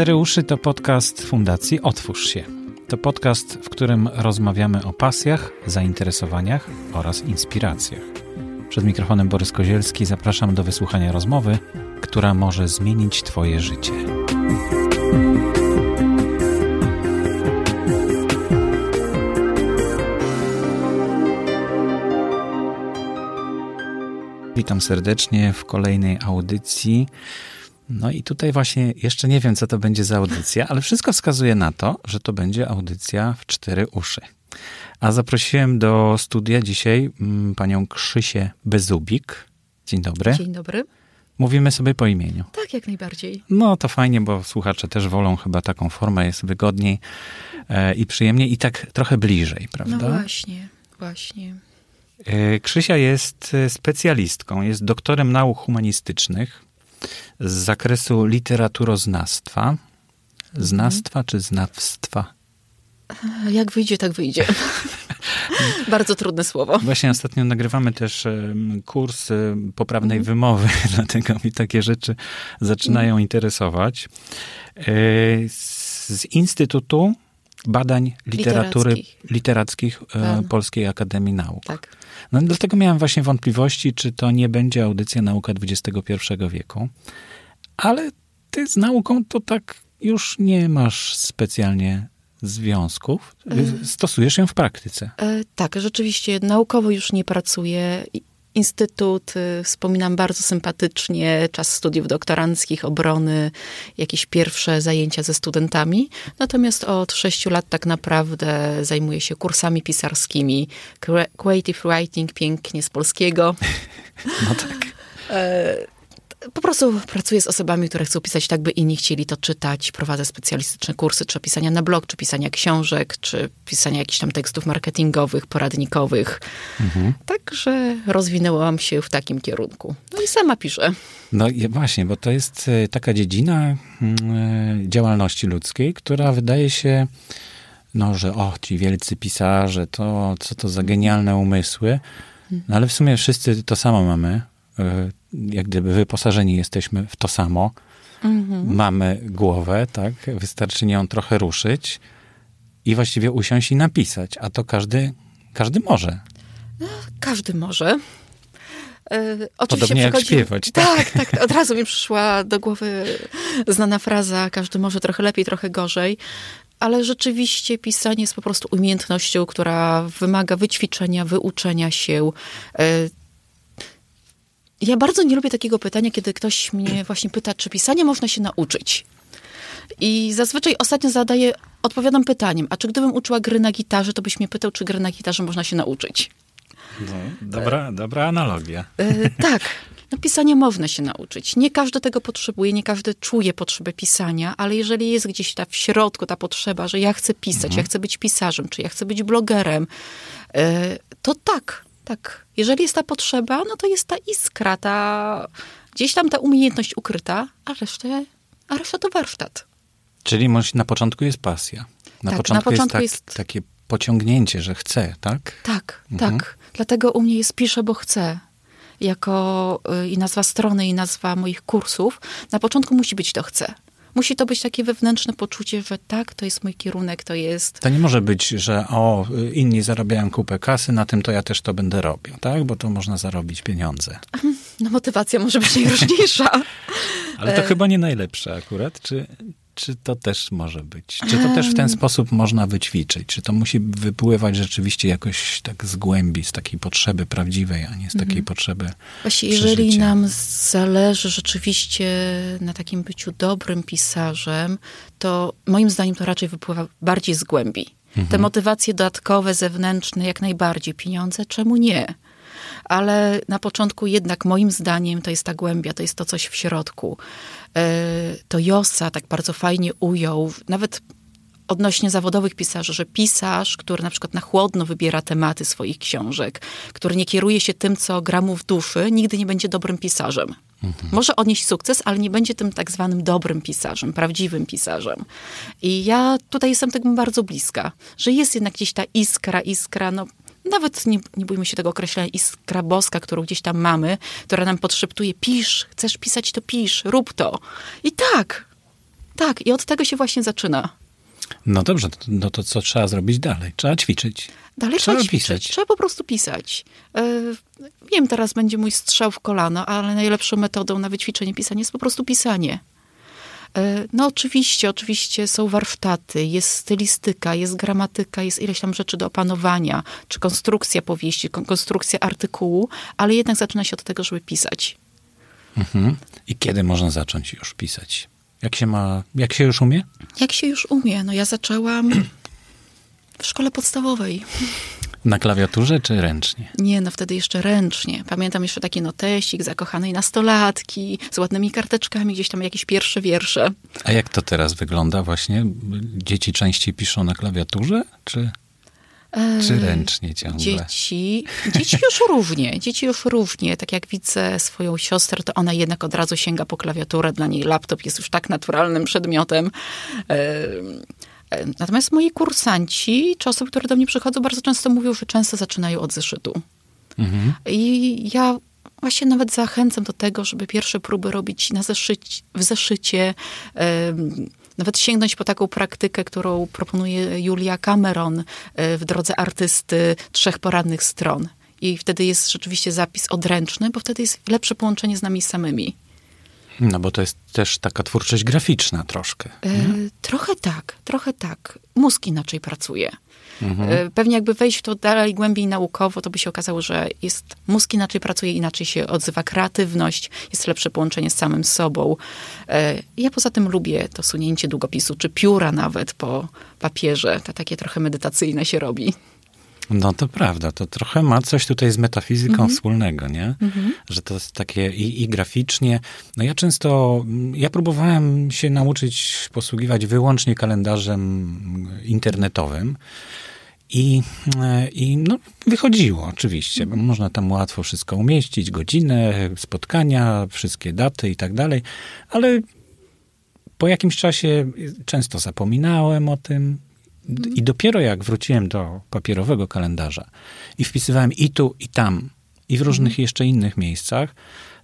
Cztery uszy to podcast Fundacji Otwórz się. To podcast, w którym rozmawiamy o pasjach, zainteresowaniach oraz inspiracjach. Przed mikrofonem Borys Kozielski zapraszam do wysłuchania rozmowy, która może zmienić Twoje życie. Witam serdecznie w kolejnej audycji. No i tutaj właśnie jeszcze nie wiem, co to będzie za audycja, ale wszystko wskazuje na to, że to będzie audycja w cztery uszy. A zaprosiłem do studia dzisiaj mm, panią Krzysię Bezubik. Dzień dobry. Dzień dobry. Mówimy sobie po imieniu. Tak, jak najbardziej. No to fajnie, bo słuchacze też wolą chyba taką formę, jest wygodniej e, i przyjemniej i tak trochę bliżej, prawda? No właśnie, właśnie. E, Krzysia jest e, specjalistką, jest doktorem nauk humanistycznych z zakresu literaturoznawstwa. Znawstwa czy znawstwa? Jak wyjdzie, tak wyjdzie. Bardzo trudne słowo. Właśnie ostatnio nagrywamy też kurs em, poprawnej Mhm. wymowy, dlatego mi takie rzeczy zaczynają Mhm. interesować. E, Z Instytutu Badań Literatury Literackich. Literackich e. Polskiej Akademii Nauk. Tak. No, dlatego miałem właśnie wątpliwości, czy to nie będzie audycja Nauka XXI wieku. Ale ty z nauką to tak już nie masz specjalnie związków. Stosujesz ją w praktyce. E, tak, rzeczywiście naukowo już nie pracuję. Instytut, y, wspominam bardzo sympatycznie, czas studiów doktoranckich, obrony, jakieś pierwsze zajęcia ze studentami. Natomiast od sześciu lat tak naprawdę zajmuję się kursami pisarskimi. Cre- Creative writing, pięknie z polskiego. No tak. Po prostu pracuję z osobami, które chcą pisać tak, by inni chcieli to czytać. Prowadzę specjalistyczne kursy, czy pisania na blog, czy pisania książek, czy pisania jakichś tam tekstów marketingowych, poradnikowych. Także rozwinęłam się w takim kierunku. No i sama piszę. No i właśnie, bo to jest e, taka dziedzina mm, e, działalności ludzkiej, która wydaje się, no, że o, ci wielcy pisarze, to co to za genialne umysły. No ale w sumie wszyscy to samo mamy. E, Jak gdyby wyposażeni jesteśmy w to samo. Mamy głowę, tak? Wystarczy nią trochę ruszyć i właściwie usiąść i napisać. A to każdy, każdy może. Każdy może. E, oczywiście Podobnie jak śpiewać, tak? Tak, tak. Od razu mi przyszła do głowy znana fraza, każdy może trochę lepiej, trochę gorzej. Ale rzeczywiście pisanie jest po prostu umiejętnością, która wymaga wyćwiczenia, wyuczenia się. E, Ja bardzo nie lubię takiego pytania, kiedy ktoś mnie właśnie pyta, czy pisanie można się nauczyć. I zazwyczaj ostatnio zadaję, odpowiadam pytaniem, a czy gdybym uczyła gry na gitarze, to byś mnie pytał, czy gry na gitarze można się nauczyć. No, dobra, dobra analogia. E, tak. No, pisania można się nauczyć. Nie każdy tego potrzebuje, nie każdy czuje potrzebę pisania, ale jeżeli jest gdzieś ta w środku ta potrzeba, że ja chcę pisać, ja chcę być pisarzem, czy ja chcę być blogerem, e, to tak, tak. Jeżeli jest ta potrzeba, no to jest ta iskra, ta gdzieś tam ta umiejętność ukryta, a resztę, a reszta to warsztat. Czyli może na początku jest pasja. Na Tak, początku, na początku jest, tak, jest- takie pociągnięcie, że chcę, tak? Tak, Mhm. tak. Dlatego u mnie jest piszę, bo chcę. Jako y, i nazwa strony, i nazwa moich kursów. Na początku musi być to chcę. Musi to być takie wewnętrzne poczucie, że tak, to jest mój kierunek, to jest. To nie może być, że o, inni zarabiają kupę kasy, na tym to ja też to będę robił, tak? Bo to można zarobić pieniądze. No, motywacja może być najróżniejsza. Ale to chyba nie najlepsze akurat, czy, czy to też może być? Czy to też w ten sposób można wyćwiczyć? Czy to musi wypływać rzeczywiście jakoś tak z głębi, z takiej potrzeby prawdziwej, a nie z takiej potrzeby Właśnie, jeżeli nam zależy rzeczywiście na takim byciu dobrym pisarzem, to moim zdaniem to raczej wypływa bardziej z głębi. Te motywacje dodatkowe, zewnętrzne, jak najbardziej. Pieniądze, czemu nie? Ale na początku jednak moim zdaniem to jest ta głębia, to jest to coś w środku. E, To Josa tak bardzo fajnie ujął, nawet odnośnie zawodowych pisarzy, że pisarz, który na przykład na chłodno wybiera tematy swoich książek, który nie kieruje się tym, co gra mu w duszy, nigdy nie będzie dobrym pisarzem. Może odnieść sukces, ale nie będzie tym tak zwanym dobrym pisarzem, prawdziwym pisarzem. I ja tutaj jestem tego bardzo bliska, że jest jednak gdzieś ta iskra, iskra, no nawet nie, nie bójmy się tego określenia, iskra boska, którą gdzieś tam mamy, która nam podszeptuje, pisz, chcesz pisać, to pisz, rób to. I tak, Tak, i od tego się właśnie zaczyna. No dobrze, no to co trzeba zrobić dalej? Trzeba ćwiczyć. Dalej trzeba, trzeba ćwiczyć. Pisać. Trzeba po prostu pisać. Yy, wiem, teraz będzie mój strzał w kolano, ale najlepszą metodą na wyćwiczenie pisania jest po prostu pisanie. E, no oczywiście, oczywiście są warsztaty, jest stylistyka, jest gramatyka, jest ileś tam rzeczy do opanowania, czy konstrukcja powieści, konstrukcja artykułu, ale jednak zaczyna się od tego, żeby pisać. Mhm. I kiedy można zacząć już pisać? Jak się ma, jak się już umie? Jak się już umie? No ja zaczęłam w szkole podstawowej. Na klawiaturze czy ręcznie? Nie, no wtedy jeszcze ręcznie. Pamiętam jeszcze taki notesik zakochanej nastolatki z ładnymi karteczkami, gdzieś tam jakieś pierwsze wiersze. A jak to teraz wygląda właśnie? Dzieci częściej piszą na klawiaturze, czy... Czy ręcznie ciągle? Dzieci, dzieci już równie, dzieci już równie. Tak jak widzę swoją siostrę, to ona jednak od razu sięga po klawiaturę. Dla niej laptop jest już tak naturalnym przedmiotem. Natomiast moi kursanci, czy osoby, które do mnie przychodzą, bardzo często mówią, że często zaczynają od zeszytu. Mhm. I ja właśnie nawet zachęcam do tego, żeby pierwsze próby robić na zeszyć, w zeszycie. Nawet sięgnąć po taką praktykę, którą proponuje Julia Cameron e, w drodze artysty trzech poradnych stron. I wtedy jest rzeczywiście zapis odręczny, bo wtedy jest lepsze połączenie z nami samymi. No bo to jest też taka twórczość graficzna troszkę. E, trochę tak, trochę tak. Mózg inaczej pracuje. Mhm. E, pewnie jakby wejść w to dalej głębiej naukowo, to by się okazało, że jest mózg inaczej pracuje, inaczej się odzywa kreatywność, jest lepsze połączenie z samym sobą. E, ja poza tym lubię to sunięcie długopisu, czy pióra nawet po papierze. To takie trochę medytacyjne się robi. No to prawda, to trochę ma coś tutaj z metafizyką mm -hmm. wspólnego, nie? Mm -hmm. Że to jest takie i, i, graficznie. No ja często, ja próbowałem się nauczyć posługiwać wyłącznie kalendarzem internetowym. I, I no, wychodziło oczywiście, bo można tam łatwo wszystko umieścić, godzinę, spotkania, wszystkie daty i tak dalej, ale po jakimś czasie często zapominałem o tym, i dopiero jak wróciłem do papierowego kalendarza i wpisywałem i tu, i tam, i w różnych mhm. jeszcze innych miejscach,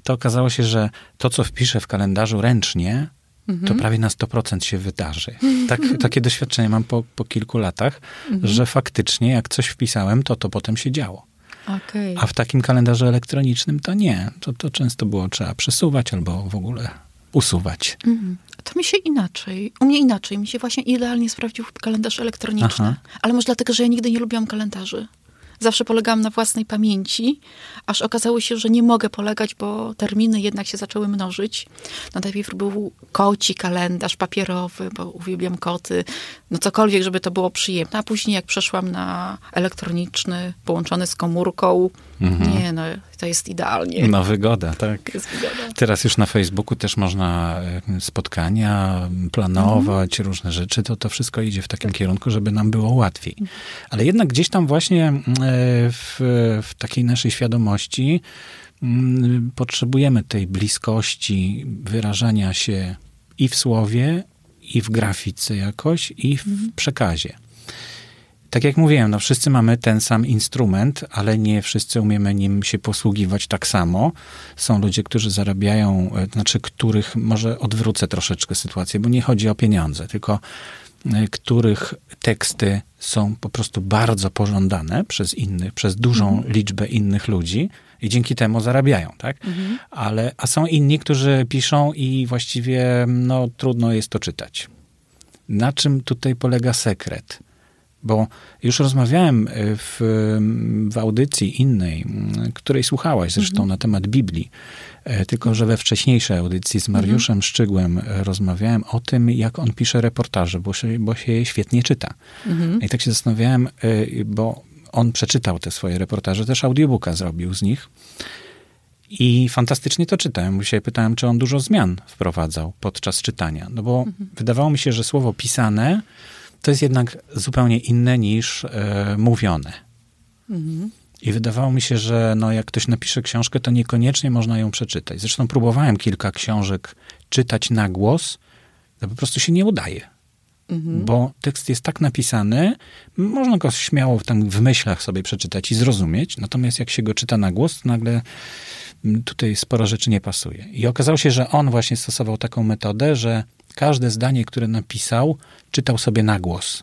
to okazało się, że to, co wpiszę w kalendarzu ręcznie, to mhm. prawie na 100% się wydarzy. Tak, takie doświadczenie mam po, po kilku latach, mhm. że faktycznie jak coś wpisałem, to to potem się działo. Okay. A w takim kalendarzu elektronicznym to nie. To, to często było trzeba przesuwać albo w ogóle usuwać. Mhm. To mi się inaczej, u mnie inaczej. Mi się właśnie idealnie sprawdził kalendarz elektroniczny. Aha. Ale może dlatego, że ja nigdy nie lubiłam kalendarzy. Zawsze polegałam na własnej pamięci, aż okazało się, że nie mogę polegać, bo terminy jednak się zaczęły mnożyć. No najpierw był koci kalendarz papierowy, bo uwielbiam koty. No cokolwiek, żeby to było przyjemne. A później jak przeszłam na elektroniczny, połączony z komórką, mhm. nie no, to jest idealnie. No wygoda, tak. Jest wygoda. Teraz już na Facebooku też można spotkania planować, mhm. różne rzeczy. To to wszystko idzie w takim tak. kierunku, żeby nam było łatwiej. Mhm. Ale jednak gdzieś tam właśnie w, w takiej naszej świadomości mm, potrzebujemy tej bliskości wyrażania się i w słowie, i w grafice jakoś, i w mhm. przekazie. Tak jak mówiłem, no wszyscy mamy ten sam instrument, ale nie wszyscy umiemy nim się posługiwać tak samo. Są ludzie, którzy zarabiają, e, znaczy których, może odwrócę troszeczkę sytuację, bo nie chodzi o pieniądze, tylko e, których teksty są po prostu bardzo pożądane przez innych, przez dużą mhm. liczbę innych ludzi i dzięki temu zarabiają, tak? Mhm. Ale, a są inni, którzy piszą i właściwie no, trudno jest to czytać. Na czym tutaj polega sekret? Bo już rozmawiałem e, w, w audycji innej, której słuchałaś zresztą mhm. na temat Biblii, tylko że we wcześniejszej audycji z Mariuszem mhm. Szczygłem e, rozmawiałem o tym, jak on pisze reportaże, bo się, bo się je świetnie czyta. Mhm. I tak się zastanawiałem, bo on przeczytał te swoje reportaże, też audiobooka zrobił z nich. I fantastycznie to czytałem. Dzisiaj pytałem, czy on dużo zmian wprowadzał podczas czytania. No bo mhm. wydawało mi się, że słowo pisane to jest jednak zupełnie inne niż e, mówione. Mhm. I wydawało mi się, że no, jak ktoś napisze książkę, to niekoniecznie można ją przeczytać. Zresztą próbowałem kilka książek czytać na głos, to po prostu się nie udaje. Mhm. Bo tekst jest tak napisany, można go śmiało tam w myślach sobie przeczytać i zrozumieć, natomiast jak się go czyta na głos, to nagle tutaj sporo rzeczy nie pasuje. I okazało się, że on właśnie stosował taką metodę, że każde zdanie, które napisał, czytał sobie na głos,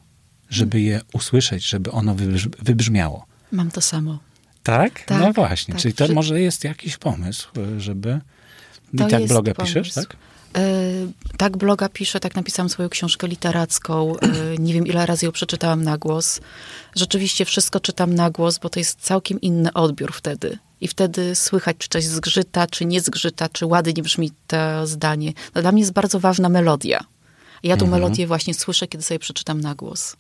żeby je usłyszeć, żeby ono wybrzmi wybrzmiało. Mam to samo. Tak? Tak, no właśnie. tak. Czyli to może jest jakiś pomysł, żeby... I To tak jest bloga pomysł. piszesz, tak? E, tak bloga piszę, tak napisałam swoją książkę literacką. E, nie wiem, ile razy ją przeczytałam na głos. Rzeczywiście wszystko czytam na głos, bo to jest całkiem inny odbiór wtedy. I wtedy słychać, czy coś zgrzyta, czy nie zgrzyta, czy ładnie brzmi to zdanie. No, dla mnie jest bardzo ważna melodia. Ja tą melodię właśnie słyszę, kiedy sobie przeczytam na głos.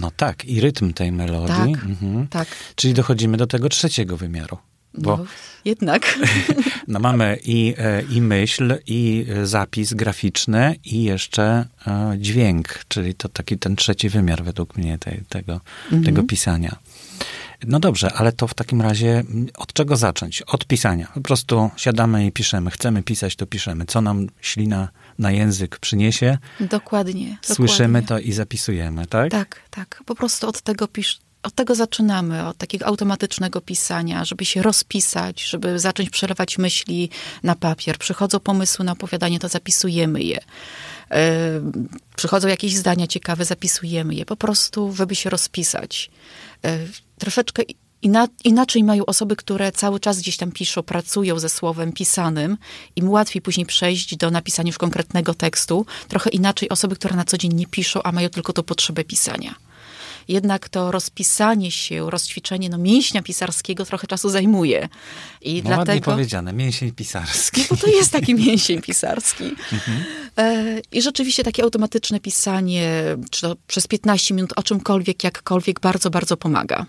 No tak, i rytm tej melodii. Tak, Mhm. tak. Czyli dochodzimy do tego trzeciego wymiaru. Bo No, jednak. no, mamy i, e, i myśl, i e, zapis graficzny, i jeszcze e, dźwięk, czyli to taki ten trzeci wymiar według mnie tej, tego, Mhm. tego pisania. No dobrze, ale to w takim razie od czego zacząć? Od pisania. Po prostu siadamy i piszemy. Chcemy pisać, to piszemy. Co nam ślina na język przyniesie, Dokładnie. słyszymy dokładnie. to i zapisujemy, tak? Tak, tak. Po prostu od tego pisz, od tego zaczynamy, od takiego automatycznego pisania, żeby się rozpisać, żeby zacząć przelewać myśli na papier. Przychodzą pomysły na opowiadanie, to zapisujemy je. E, Przychodzą jakieś zdania ciekawe, zapisujemy je. Po prostu, żeby się rozpisać. E, Troszeczkę ina- inaczej mają osoby, które cały czas gdzieś tam piszą, pracują ze słowem pisanym. Im łatwiej później przejść do napisania już konkretnego tekstu. Trochę inaczej osoby, które na co dzień nie piszą, a mają tylko tą potrzebę pisania jednak to rozpisanie się, rozćwiczenie no, mięśnia pisarskiego trochę czasu zajmuje. I No, Ładnie dlatego. powiedziane, mięsień pisarski. Bo to jest taki mięsień pisarski. E, I rzeczywiście takie automatyczne pisanie, czy to przez 15 minut o czymkolwiek, jakkolwiek, bardzo, bardzo pomaga.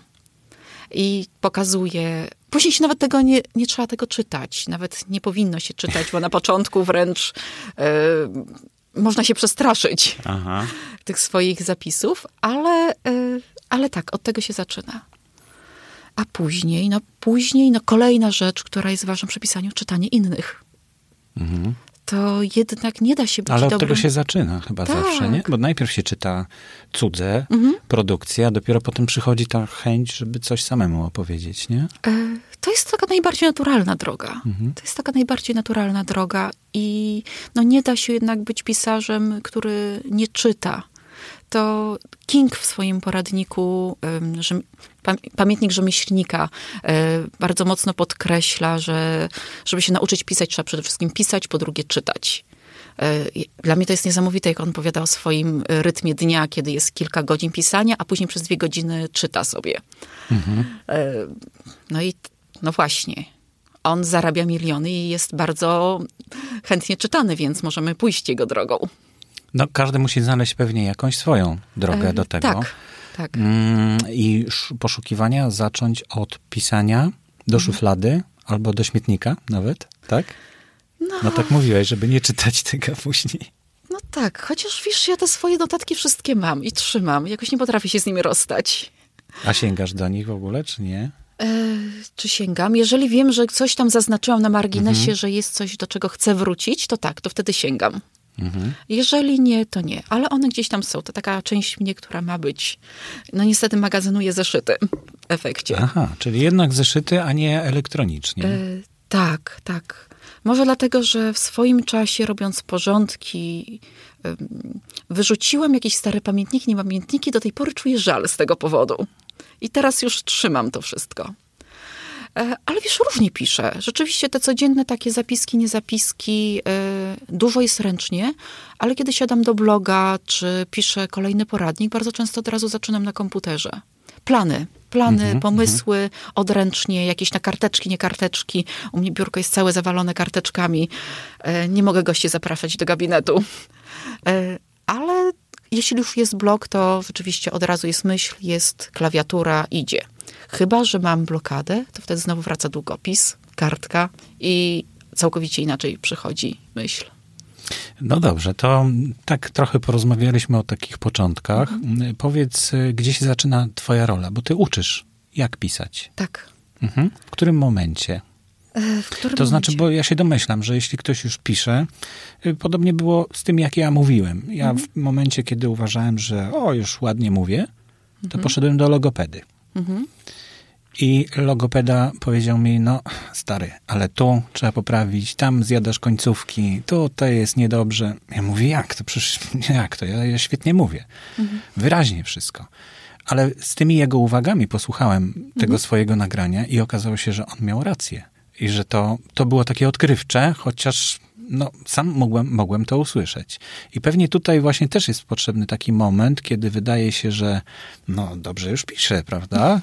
I pokazuje. Później się nawet tego nie, nie trzeba tego czytać. Nawet nie powinno się czytać, bo na początku wręcz e, można się przestraszyć Aha. tych swoich zapisów, ale, y, ale tak, od tego się zaczyna. A później, no później, no kolejna rzecz, która jest ważna przy pisaniu, czytanie innych. To jednak nie da się być Mhm. Ale od dobrym... tego się zaczyna chyba Tak. zawsze, nie? Bo najpierw się czyta cudze, produkcja, a dopiero potem przychodzi ta chęć, żeby coś samemu opowiedzieć, nie? E, To jest taka najbardziej naturalna droga. Mhm. To jest taka najbardziej naturalna droga i no nie da się jednak być pisarzem, który nie czyta. To King w swoim poradniku, że, pamiętnik rzemieślnika, e, bardzo mocno podkreśla, że żeby się nauczyć pisać, trzeba przede wszystkim pisać, po drugie czytać. E, Dla mnie to jest niesamowite, jak on opowiada o swoim rytmie dnia, kiedy jest kilka godzin pisania, a później przez dwie godziny czyta sobie. E, No i no właśnie, on zarabia miliony i jest bardzo chętnie czytany, więc możemy pójść jego drogą. No, każdy musi znaleźć pewnie jakąś swoją drogę do tego. Tak, tak. Mm, I sz- poszukiwania zacząć od pisania do Mhm. szuflady albo do śmietnika nawet, tak? No tak mówiłeś, żeby nie czytać tego później. No tak, chociaż wiesz, ja te swoje notatki wszystkie mam i trzymam. Jakoś nie potrafię się z nimi rozstać. A sięgasz do nich w ogóle, czy nie? E, czy sięgam? Jeżeli wiem, że coś tam zaznaczyłam na marginesie, Mhm. że jest coś, do czego chcę wrócić, to tak, to wtedy sięgam. Mhm. Jeżeli nie, to nie. Ale one gdzieś tam są. To taka część mnie, która ma być. No niestety magazynuje zeszyty w efekcie. Aha, czyli jednak zeszyty, a nie elektronicznie. E, tak, tak. Może dlatego, że w swoim czasie, robiąc porządki, wyrzuciłam jakieś stare pamiętniki, nie pamiętniki. Do tej pory czuję żal z tego powodu. I teraz już trzymam to wszystko. E, Ale wiesz, różnie piszę. Rzeczywiście te codzienne takie zapiski, niezapiski, e, dużo jest ręcznie, ale kiedy siadam do bloga, czy piszę kolejny poradnik, bardzo często od razu zaczynam na komputerze. Plany, plany, pomysły odręcznie, jakieś na karteczki, nie karteczki. U mnie biurko jest całe zawalone karteczkami. E, Nie mogę gości zapraszać do gabinetu. Ale jeśli już jest blog, to rzeczywiście od razu jest myśl, jest klawiatura, idzie. Chyba, że mam blokadę, to wtedy znowu wraca długopis, kartka i całkowicie inaczej przychodzi myśl. No dobrze, to tak trochę porozmawialiśmy o takich początkach. Mhm. Powiedz, y, gdzie się zaczyna twoja rola, bo ty uczysz, jak pisać. Tak. Mhm. W którym momencie? E, W którym To znaczy, momencie? bo ja się domyślam, że jeśli ktoś już pisze, y, podobnie było z tym, jak ja mówiłem. Ja Mhm. w momencie, kiedy uważałem, że o, już ładnie mówię, to Mhm. poszedłem do logopedy. I logopeda powiedział mi, no stary, ale tu trzeba poprawić, tam zjadasz końcówki, tutaj jest niedobrze. Ja mówię, jak to? Przecież jak to? Ja, ja świetnie mówię. Mhm. Wyraźnie wszystko. Ale z tymi jego uwagami posłuchałem tego mhm. swojego nagrania i okazało się, że on miał rację. I że to, to było takie odkrywcze, chociaż no, sam mogłem, mogłem to usłyszeć. I pewnie tutaj właśnie też jest potrzebny taki moment, kiedy wydaje się, że no dobrze już piszę, prawda?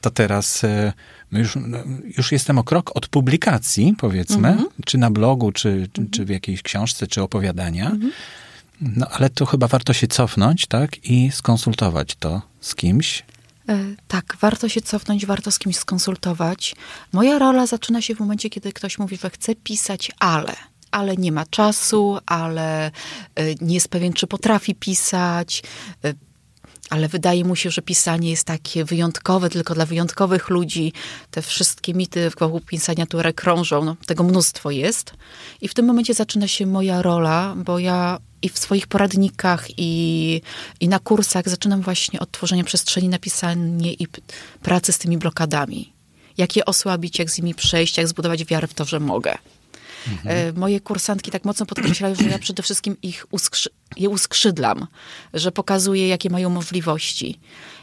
To teraz e, już, no, już jestem o krok od publikacji, powiedzmy, mhm. czy na blogu, czy, czy w jakiejś książce, czy opowiadania. Mhm. No ale to chyba warto się cofnąć, tak? I skonsultować to z kimś. E, tak, warto się cofnąć, warto z kimś skonsultować. Moja rola zaczyna się w momencie, kiedy ktoś mówi, że chce pisać, ale ale nie ma czasu, ale e, nie jest pewien, czy potrafi pisać, ale wydaje mu się, że pisanie jest takie wyjątkowe, tylko dla wyjątkowych ludzi. Te wszystkie mity wokół pisania, które krążą, no, tego mnóstwo jest. I w tym momencie zaczyna się moja rola, bo ja i w swoich poradnikach, i, i na kursach zaczynam właśnie od tworzenia przestrzeni na pisanie i pracy z tymi blokadami. Jak je osłabić, jak z nimi przejść, jak zbudować wiarę w to, że mogę. Mhm. Moje kursantki tak mocno podkreślają, że ja przede wszystkim ich uskrzy je uskrzydlam, że pokazuję, jakie mają możliwości.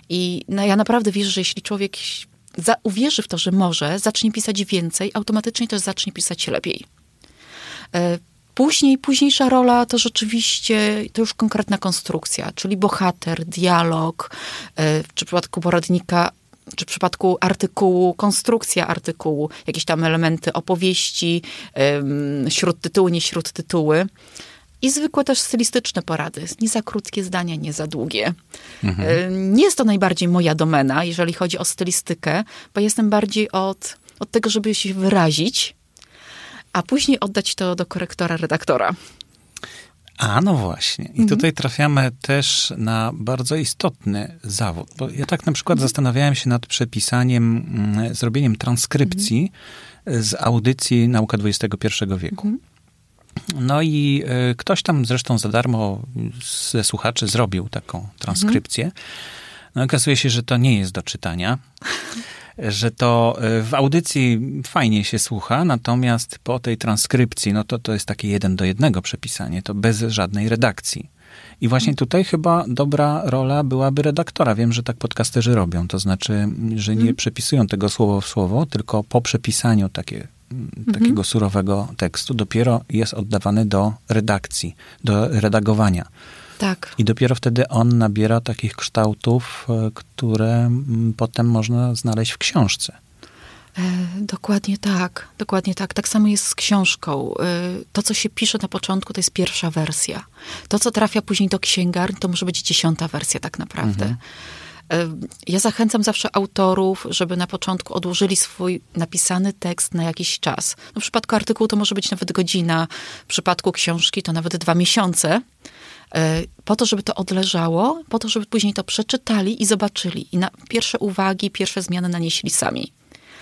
I no, ja naprawdę wierzę, że jeśli człowiek za, uwierzy w to, że może, zacznie pisać więcej, automatycznie też zacznie pisać lepiej. E, później, późniejsza rola to rzeczywiście to już konkretna konstrukcja, czyli bohater, dialog, e, w przypadku poradnika czy w przypadku artykułu, konstrukcja artykułu, jakieś tam elementy opowieści, śródtytuły, nie śródtytuły. I zwykłe też stylistyczne porady. Nie za krótkie zdania, nie za długie. Mhm. Nie jest to najbardziej moja domena, jeżeli chodzi o stylistykę, bo jestem bardziej od, od tego, żeby się wyrazić, a później oddać to do korektora, redaktora. A no właśnie. I mhm. tutaj trafiamy też na bardzo istotny zawód. Bo ja tak na przykład mhm. zastanawiałem się nad przepisaniem, mm, zrobieniem transkrypcji mhm. z audycji Nauka XXI wieku. Mhm. No i y, ktoś tam zresztą za darmo ze słuchaczy zrobił taką transkrypcję. No okazuje się, że to nie jest do czytania. że to e, w audycji fajnie się słucha, natomiast po tej transkrypcji, no to to jest takie jeden do jednego przepisanie, to bez żadnej redakcji. I właśnie tutaj chyba dobra rola byłaby redaktora. Wiem, że tak podcasterzy robią, to znaczy, że nie mhm. przepisują tego słowo w słowo, tylko po przepisaniu takie, takiego mhm. surowego tekstu dopiero jest oddawany do redakcji, do redagowania. Tak. I dopiero wtedy on nabiera takich kształtów, e, które potem można znaleźć w książce. E, dokładnie tak, dokładnie tak. Tak samo jest z książką. E, to, co się pisze na początku, to jest pierwsza wersja. To, co trafia później do księgarni, to może być dziesiąta wersja tak naprawdę. Mhm. Ja zachęcam zawsze autorów, żeby na początku odłożyli swój napisany tekst na jakiś czas. No w przypadku artykułu to może być nawet godzina, w przypadku książki to nawet dwa miesiące. E, po to, żeby to odleżało, po to, żeby później to przeczytali i zobaczyli. I pierwsze uwagi, pierwsze zmiany nanieśli sami.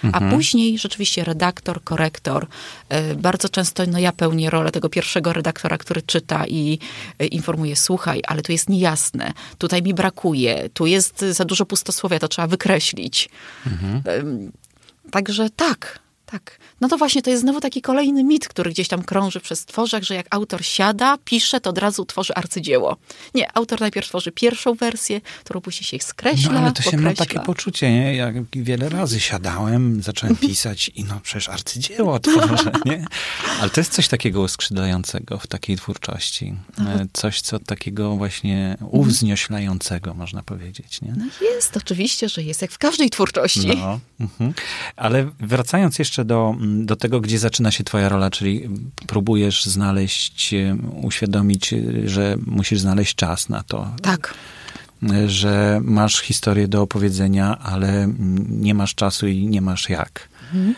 Mhm. A później rzeczywiście redaktor, korektor. E, bardzo często no, ja pełnię rolę tego pierwszego redaktora, który czyta i e, informuje, słuchaj, ale tu jest niejasne, tutaj mi brakuje, tu jest za dużo pustosłowia, to trzeba wykreślić. Mhm. Także tak, tak. No to właśnie to jest znowu taki kolejny mit, który gdzieś tam krąży przez tworzach, że jak autor siada, pisze, to od razu tworzy arcydzieło. Nie, autor najpierw tworzy pierwszą wersję, którą później się skreśla, No ale to się ma takie poczucie, nie? Jak wiele razy siadałem, zacząłem pisać i no przecież arcydzieło tworzę, nie? Ale to jest coś takiego uskrzydlającego w takiej twórczości. No. Coś, co takiego właśnie uwznioślającego, można powiedzieć, nie? No jest, oczywiście, że jest, jak w każdej twórczości. No. Mhm. Ale wracając jeszcze do do tego, gdzie zaczyna się twoja rola, czyli próbujesz znaleźć, e, uświadomić, e, że musisz znaleźć czas na to. Tak. E, że masz historię do opowiedzenia, ale nie masz czasu i nie masz jak. Mhm.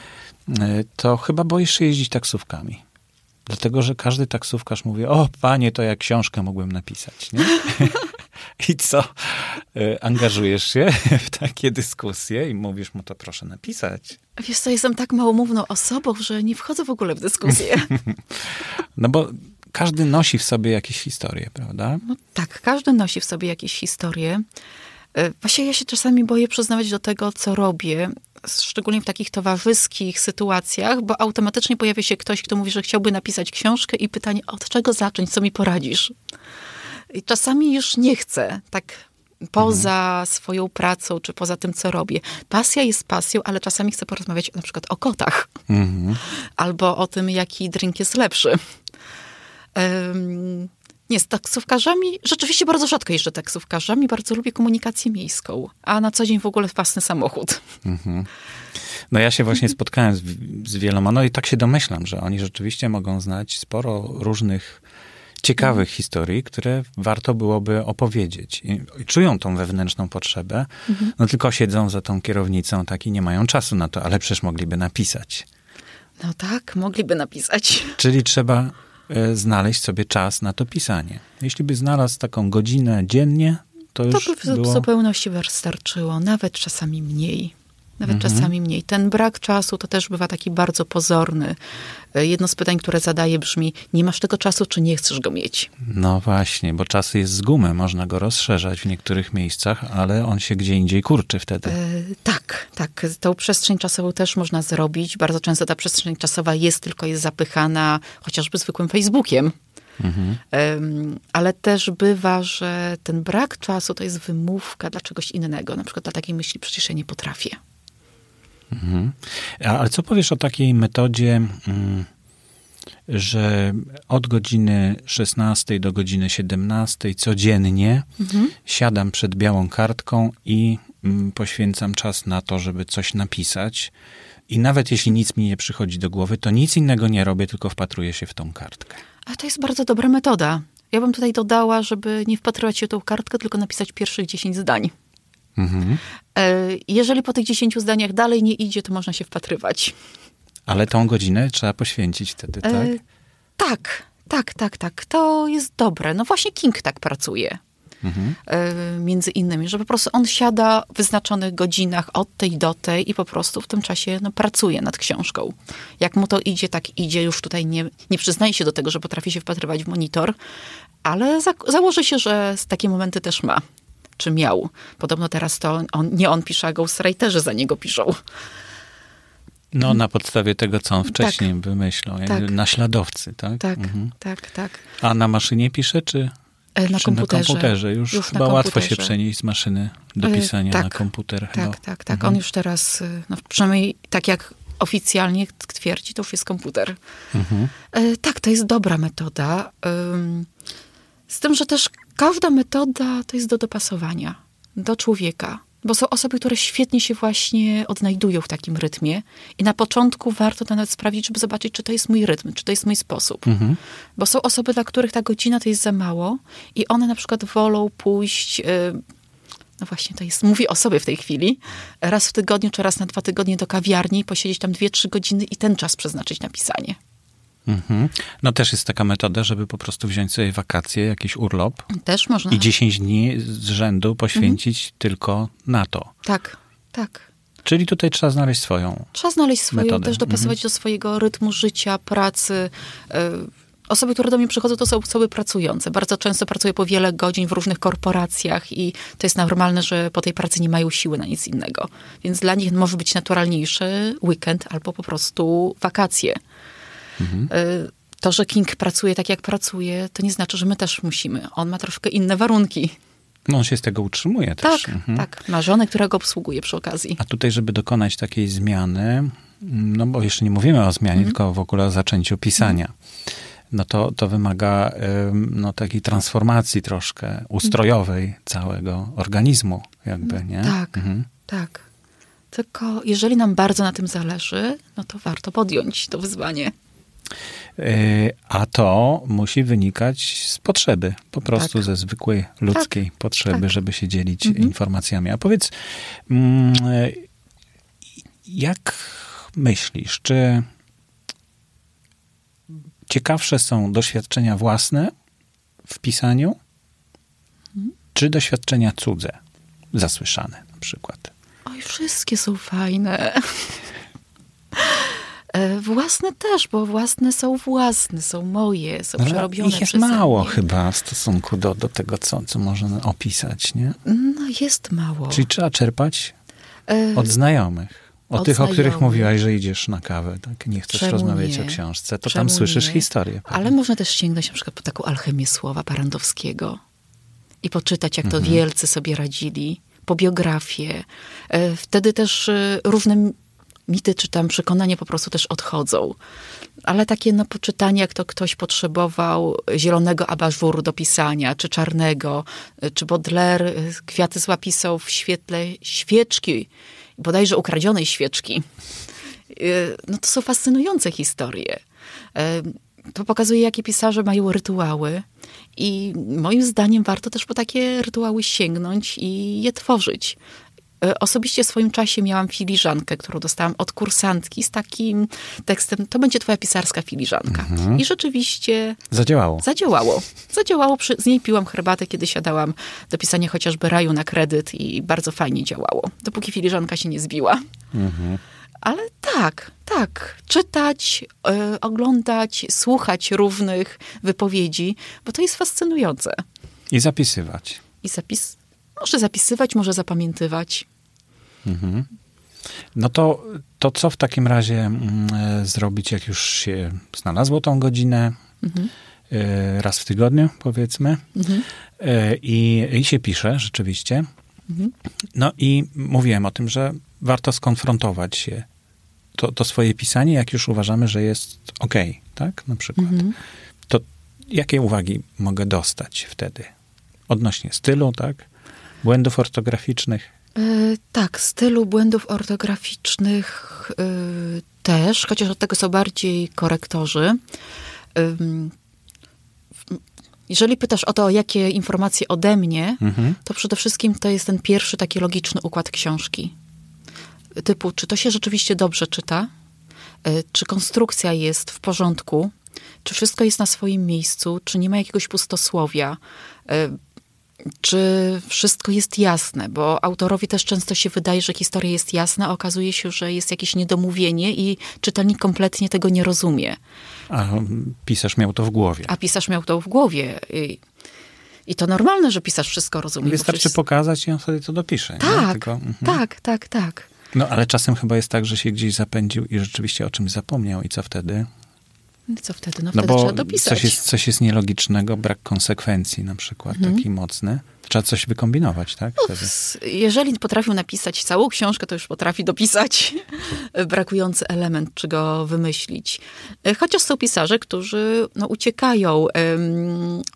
To chyba boisz się jeździć taksówkami. Dlatego, że każdy taksówkarz mówi, o panie, to jak książkę mogłem napisać. Nie? I co? E, angażujesz się w takie dyskusje i mówisz mu to proszę napisać. Wiesz co, jestem tak małomówną osobą, że nie wchodzę w ogóle w dyskusję. no bo każdy nosi w sobie jakieś historie, prawda? No tak, każdy nosi w sobie jakieś historie. E, Właśnie ja się czasami boję przyznawać do tego, co robię, szczególnie w takich towarzyskich sytuacjach, bo automatycznie pojawia się ktoś, kto mówi, że chciałby napisać książkę i pytanie, od czego zacząć, co mi poradzisz? I czasami już nie chcę, tak poza swoją pracą, czy poza tym, co robię. Pasja jest pasją, ale czasami chcę porozmawiać na przykład o kotach. Albo o tym, jaki drink jest lepszy. Em, nie, z taksówkarzami, rzeczywiście bardzo rzadko jeżdżę taksówkarzami, bardzo lubię komunikację miejską, a na co dzień w ogóle własny samochód. No ja się właśnie spotkałem z, z wieloma, no i tak się domyślam, że oni rzeczywiście mogą znać sporo różnych ciekawych historii, które warto byłoby opowiedzieć. I, i czują tą wewnętrzną potrzebę, no tylko siedzą za tą kierownicą tak i nie mają czasu na to, ale przecież mogliby napisać. No tak, mogliby napisać. Czyli trzeba znaleźć sobie czas na to pisanie. Jeśli by znalazł taką godzinę dziennie, to To już by w było... zupełności wystarczyło, nawet czasami mniej. Nawet Mhm. czasami mniej. Ten brak czasu to też bywa taki bardzo pozorny. E, Jedno z pytań, które zadaję brzmi, nie masz tego czasu, czy nie chcesz go mieć? No właśnie, bo czas jest z gumy, można go rozszerzać w niektórych miejscach, ale on się gdzie indziej kurczy wtedy. E, tak, tak. Tą przestrzeń czasową też można zrobić. Bardzo często ta przestrzeń czasowa jest tylko jest zapychana chociażby zwykłym Facebookiem. Em, ale też bywa, że ten brak czasu to jest wymówka dla czegoś innego. Na przykład dla takiej myśli, przecież ja nie potrafię. A, ale co powiesz o takiej metodzie, mm, że od godziny 16 do godziny 17 codziennie siadam przed białą kartką i mm, poświęcam czas na to, żeby coś napisać. I nawet jeśli nic mi nie przychodzi do głowy, to nic innego nie robię, tylko wpatruję się w tą kartkę. A to jest bardzo dobra metoda. Ja bym tutaj dodała, żeby nie wpatrywać się w tą kartkę, tylko napisać pierwszych 10 zdań. Mhm. E, Jeżeli po tych 10 zdaniach dalej nie idzie, to można się wpatrywać. Ale tą godzinę trzeba poświęcić wtedy, tak? E, tak, tak, tak, tak. To jest dobre. No właśnie King tak pracuje. E, Między innymi, że po prostu on siada w wyznaczonych godzinach od tej do tej i po prostu w tym czasie no, pracuje nad książką. Jak mu to idzie, tak idzie. Już tutaj nie, nie przyznaje się do tego, że potrafi się wpatrywać w monitor, ale za, założy się, że takie momenty też ma. Czy miał. Podobno teraz to on, nie on pisze, a ghostwriterzy za niego piszą. No, na podstawie tego, co on wcześniej wymyślał. jakby Tak. Naśladowcy, tak? Tak, Mhm. tak, tak. A na maszynie pisze, czy, E, Na czy komputerze. na komputerze? Już, Już chyba łatwo się przenieść z maszyny do E, pisania tak. na komputer. chyba. Tak, tak, tak. On już teraz, y, no przynajmniej tak jak oficjalnie twierdzi, to już jest komputer. Mhm. E, Tak, to jest dobra metoda. Z tym, że też każda metoda to jest do dopasowania do człowieka. Bo są osoby, które świetnie się właśnie odnajdują w takim rytmie i na początku warto to nawet sprawdzić, żeby zobaczyć, czy to jest mój rytm, czy to jest mój sposób. Mhm. Bo są osoby, dla których ta godzina to jest za mało i one na przykład wolą pójść, y, no właśnie to jest, mówię o sobie w tej chwili, raz w tygodniu czy raz na dwa tygodnie do kawiarni, posiedzieć tam dwie, trzy godziny i ten czas przeznaczyć na pisanie. Mhm. No też jest taka metoda, żeby po prostu wziąć sobie wakacje, jakiś urlop Też można. i 10 dni z rzędu poświęcić tylko na to. Tak, tak. Czyli tutaj trzeba znaleźć swoją. Trzeba znaleźć swoją, Metodę. też dopasować do swojego rytmu życia, pracy. Y, Osoby, które do mnie przychodzą, to są osoby pracujące. Bardzo często pracuję po wiele godzin w różnych korporacjach i to jest normalne, że po tej pracy nie mają siły na nic innego. Więc dla nich może być naturalniejszy weekend albo po prostu wakacje. Y, To, że King pracuje tak, jak pracuje, to nie znaczy, że my też musimy. On ma troszkę inne warunki. No on się z tego utrzymuje Tak, też. Mhm. tak. Ma żonę, która go obsługuje przy okazji. A tutaj, żeby dokonać takiej zmiany, no bo jeszcze nie mówimy o zmianie, Mhm. tylko w ogóle o zaczęciu pisania, no to, to wymaga ym, no, takiej transformacji troszkę ustrojowej całego organizmu, jakby, nie? Tak, Mhm. tak. Tylko jeżeli nam bardzo na tym zależy, no to warto podjąć to wyzwanie. Y, A to musi wynikać z potrzeby, po prostu Tak. ze zwykłej ludzkiej potrzeby, tak. żeby się dzielić Mhm. informacjami. A powiedz, mm, y, jak myślisz, czy ciekawsze są doświadczenia własne w pisaniu, czy doświadczenia cudze, zasłyszane na przykład? Oj, wszystkie są fajne. E, własne też, bo własne są własne, są moje, są Ale przerobione ich jest mało mnie. chyba w stosunku do, do tego, co, co można opisać, nie? No jest mało. Czyli trzeba czerpać E, od znajomych. O Od tych, o których mówiłaś, że idziesz na kawę, tak? Nie chcesz Czemu rozmawiać nie? o książce, to Czemu tam słyszysz nie? historię. Ale można też sięgnąć na przykład po taką alchemię słowa Parandowskiego i poczytać, jak to Mhm. wielcy sobie radzili, po biografię. E, Wtedy też e, różne m- mity czy tam przekonania po prostu też odchodzą. Ale takie no, poczytanie, jak to ktoś potrzebował zielonego abażuru do pisania, czy czarnego, czy Baudelaire e, kwiaty złapisał w świetle świeczki, bodajże ukradzionej świeczki. Y, no to są fascynujące historie. Y, To pokazuje, jakie pisarze mają rytuały i moim zdaniem warto też po takie rytuały sięgnąć i je tworzyć. Y, Osobiście w swoim czasie miałam filiżankę, którą dostałam od kursantki z takim tekstem, to będzie twoja pisarska filiżanka. I rzeczywiście Zadziałało. Zadziałało. Zadziałało. Przy, z niej piłam herbatę, kiedy siadałam do pisania chociażby raju na kredyt i bardzo fajnie działało. Dopóki filiżanka się nie zbiła. Ale tak, tak. Czytać, e, oglądać, słuchać różnych wypowiedzi, bo to jest fascynujące. I zapisywać. I zapis... Może zapisywać, może zapamiętywać. No to, to co w takim razie mm, e, zrobić, jak już się znalazło tą godzinę, e, raz w tygodniu powiedzmy, e, i, i się pisze rzeczywiście. No i mówiłem o tym, że warto skonfrontować się to, to swoje pisanie, jak już uważamy, że jest ok, tak? Na przykład. To jakie uwagi mogę dostać wtedy? Odnośnie stylu, tak? Błędów ortograficznych. E, tak, stylu błędów ortograficznych e, też, chociaż od tego są bardziej korektorzy. Jeżeli pytasz o to, jakie informacje ode mnie, Mhm. to przede wszystkim to jest ten pierwszy taki logiczny układ książki. Typu, czy to się rzeczywiście dobrze czyta? E, Czy konstrukcja jest w porządku? Czy wszystko jest na swoim miejscu? Czy nie ma jakiegoś pustosłowia? Czy wszystko jest jasne? Bo autorowi też często się wydaje, że historia jest jasna, a okazuje się, że jest jakieś niedomówienie i czytelnik kompletnie tego nie rozumie. A pisarz miał to w głowie. A pisarz miał to w głowie. I, i to normalne, że pisarz wszystko rozumie. Wystarczy przecież- pokazać i on sobie to dopisze. Tak, Tylko, mhm. tak, tak, tak. No ale czasem chyba jest tak, że się gdzieś zapędził i rzeczywiście o czymś zapomniał i co wtedy? No Co wtedy? No, No wtedy trzeba bo dopisać. coś jest, coś jest nielogicznego, brak konsekwencji na przykład, Mhm. taki mocny. Trzeba coś wykombinować, tak? Wtedy. S- Jeżeli potrafił napisać całą książkę, to już potrafi dopisać brakujący element, czy go wymyślić. Chociaż są pisarze, którzy no, uciekają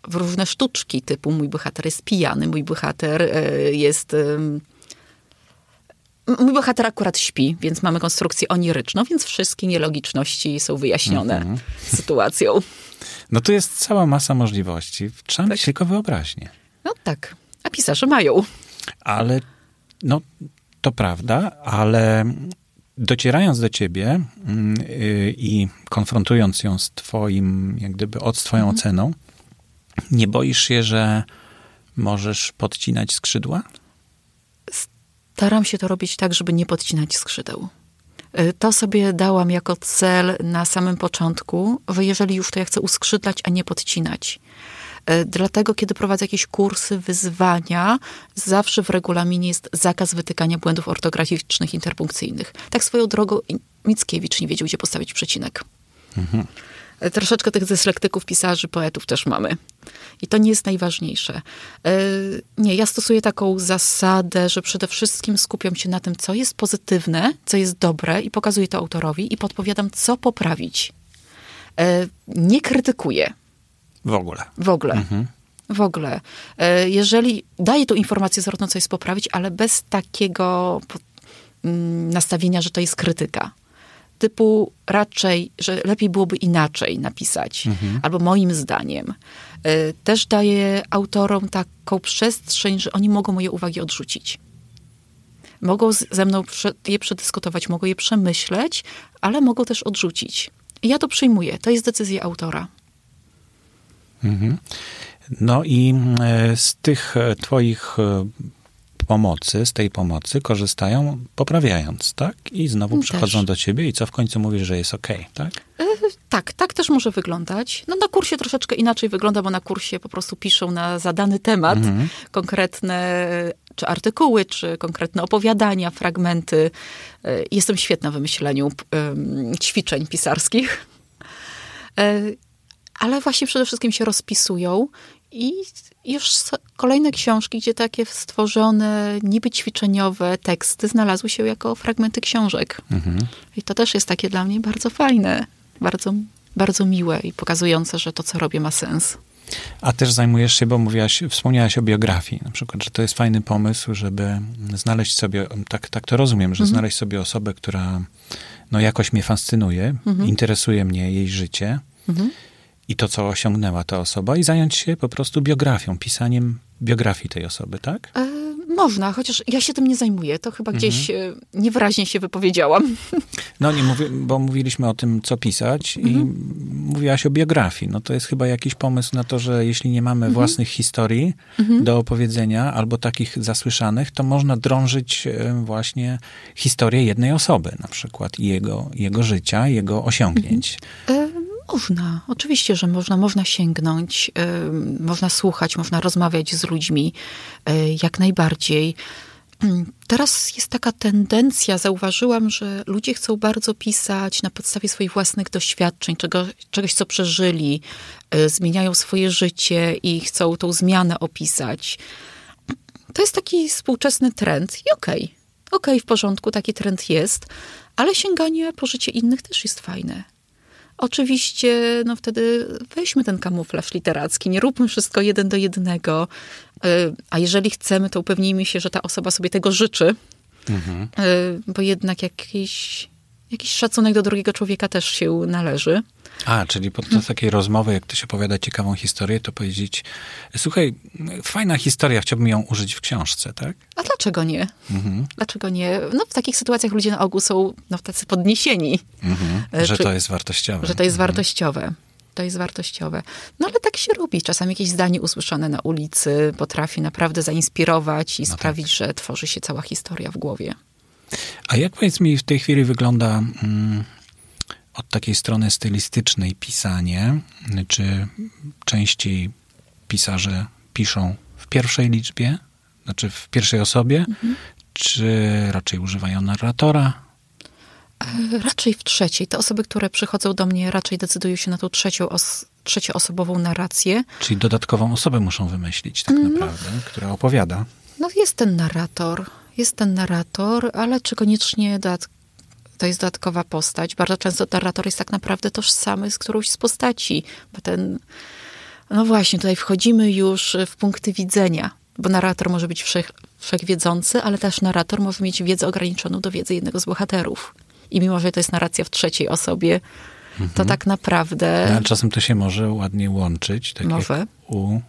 w różne sztuczki, typu mój bohater jest pijany, mój bohater e, jest... Mój bohater akurat śpi, więc mamy konstrukcję oniryczną, więc wszystkie nielogiczności są wyjaśnione Mhm. sytuacją. No tu jest cała masa możliwości. Trzeba Tak. mieć tylko wyobraźnię. No tak, a pisarze mają. Ale no to prawda, ale docierając do ciebie mm, y, i konfrontując ją z twoim, jak gdyby, od z twoją Mhm. oceną, nie boisz się, że możesz podcinać skrzydła? Staram się to robić tak, żeby nie podcinać skrzydeł. Y, To sobie dałam jako cel na samym początku, że jeżeli już to ja chcę uskrzydlać, a nie podcinać. Y, Dlatego, kiedy prowadzę jakieś kursy, wyzwania, zawsze w regulaminie jest zakaz wytykania błędów ortograficznych, interpunkcyjnych. Tak swoją drogą Mickiewicz nie wiedział, gdzie postawić przecinek. Y, Troszeczkę tych dyslektyków, pisarzy, poetów też mamy. I to nie jest najważniejsze. Y, Nie, ja stosuję taką zasadę, że przede wszystkim skupiam się na tym, co jest pozytywne, co jest dobre i pokazuję to autorowi i podpowiadam, co poprawić. Y, Nie krytykuję W ogóle. w ogóle. W ogóle. Y, Jeżeli daję tą informację zwrotną, co jest poprawić, ale bez takiego mm, nastawienia, że to jest krytyka. Typu raczej, że lepiej byłoby inaczej napisać, albo moim zdaniem. Y, Też daję autorom taką przestrzeń, że oni mogą moje uwagi odrzucić. Mogą ze mną je przedyskutować, mogą je przemyśleć, ale mogą też odrzucić. I ja to przyjmuję. To jest decyzja autora. No i e, z tych e, twoich e, pomocy, z tej pomocy korzystają poprawiając, tak? I znowu Też. przychodzą do ciebie i co w końcu mówisz, że jest okej, tak? Tak, tak też może wyglądać. No na kursie troszeczkę inaczej wygląda, bo na kursie po prostu piszą na zadany temat konkretne czy artykuły, czy konkretne opowiadania, fragmenty. E, Jestem świetna w wymyśleniu ćwiczeń pisarskich. E, Ale właśnie przede wszystkim się rozpisują i już kolejne książki, gdzie takie stworzone, niby ćwiczeniowe teksty znalazły się jako fragmenty książek. I to też jest takie dla mnie bardzo fajne, bardzo, bardzo miłe i pokazujące, że to, co robię, ma sens. A też zajmujesz się, bo mówiłaś, wspomniałaś o biografii, na przykład, że to jest fajny pomysł, żeby znaleźć sobie, tak, tak to rozumiem, że znaleźć sobie osobę, która no jakoś mnie fascynuje, interesuje mnie jej życie i to, co osiągnęła ta osoba i zająć się po prostu biografią, pisaniem biografii tej osoby, tak? E, można, chociaż ja się tym nie zajmuję. To chyba gdzieś e, niewyraźnie się wypowiedziałam. No nie mówię, bo mówiliśmy o tym, co pisać i mówiłaś o biografii. No to jest chyba jakiś pomysł na to, że jeśli nie mamy własnych historii do opowiedzenia albo takich zasłyszanych, to można drążyć e, właśnie historię jednej osoby na przykład i jego, jego życia, jego osiągnięć. E, Można, oczywiście, że można, można sięgnąć, e, można słuchać, można rozmawiać z ludźmi, e, jak najbardziej. Mm, Teraz jest taka tendencja, zauważyłam, że ludzie chcą bardzo pisać na podstawie swoich własnych doświadczeń, czego, czegoś, co przeżyli, e, zmieniają swoje życie i chcą tą zmianę opisać. To jest taki współczesny trend i okej, okej, w porządku, taki trend jest, ale sięganie po życie innych też jest fajne. Oczywiście, no wtedy weźmy ten kamuflaż literacki, nie róbmy wszystko jeden do jednego, Y, a jeżeli chcemy, to upewnijmy się, że ta osoba sobie tego życzy, Y, bo jednak jakiś, jakiś szacunek do drugiego człowieka też się należy. A, czyli podczas takiej rozmowy, jak ktoś opowiada ciekawą historię, to powiedzieć, słuchaj, fajna historia, chciałbym ją użyć w książce, tak? A dlaczego nie? Dlaczego nie? No w takich sytuacjach ludzie na ogół są no, tacy podniesieni. Y, Że czy- to jest wartościowe. że to jest wartościowe. To jest wartościowe. No ale tak się robi. Czasami jakieś zdanie usłyszane na ulicy potrafi naprawdę zainspirować i sprawić, że tworzy się cała historia w głowie. A jak powiedz mi w tej chwili wygląda mm, od takiej strony stylistycznej pisanie? Czy częściej pisarze piszą w pierwszej liczbie, znaczy w pierwszej osobie, czy raczej używają narratora? E, Raczej w trzeciej. Te osoby, które przychodzą do mnie, raczej decydują się na tą trzecią os- trzecioosobową narrację. Czyli dodatkową osobę muszą wymyślić tak naprawdę, która opowiada. No jest ten narrator, jest ten narrator, ale czy koniecznie dodat- to jest dodatkowa postać? Bardzo często narrator jest tak naprawdę tożsamy z którąś z postaci, bo ten, no właśnie, tutaj wchodzimy już w punkty widzenia, bo narrator może być wszech, wszechwiedzący, ale też narrator może mieć wiedzę ograniczoną do wiedzy jednego z bohaterów. I mimo, że to jest narracja w trzeciej osobie, to tak naprawdę... No, ale czasem to się może ładnie łączyć, tak Może. jak u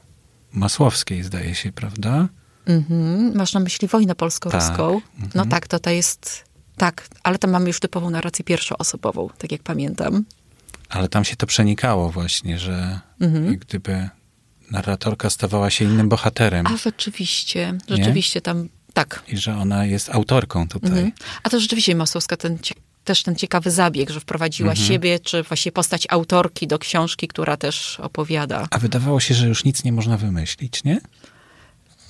Masłowskiej zdaje się, prawda? Mhm. Masz na myśli wojnę polsko-ruską? Tak. No tak, to to jest... Tak, ale tam mamy już typową narrację pierwszoosobową, tak jak pamiętam. Ale tam się to przenikało właśnie, że Mhm. gdyby narratorka stawała się innym bohaterem A rzeczywiście, rzeczywiście tam... Tak. i że ona jest autorką tutaj. Mhm. A to rzeczywiście Masłowska ten, też ten ciekawy zabieg, że wprowadziła Mhm. siebie, czy właśnie postać autorki do książki, która też opowiada. A wydawało się, że już nic nie można wymyślić, nie?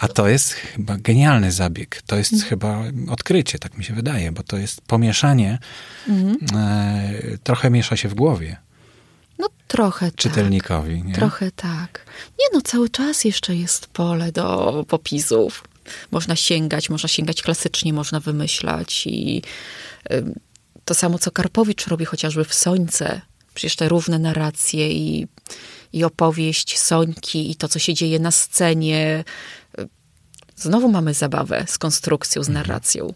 A to jest chyba genialny zabieg. To jest Mhm. chyba odkrycie, tak mi się wydaje, bo to jest pomieszanie, Mhm. e, trochę miesza się w głowie No trochę czytelnikowi. tak. Nie? Trochę tak. Nie no, cały czas jeszcze jest pole do popisów. Można sięgać, można sięgać klasycznie, można wymyślać i ym, to samo, co Karpowicz robi chociażby w Sońce. Przecież te równe narracje i, i opowieść Sońki i to, co się dzieje na scenie. Znowu mamy zabawę z konstrukcją, z narracją.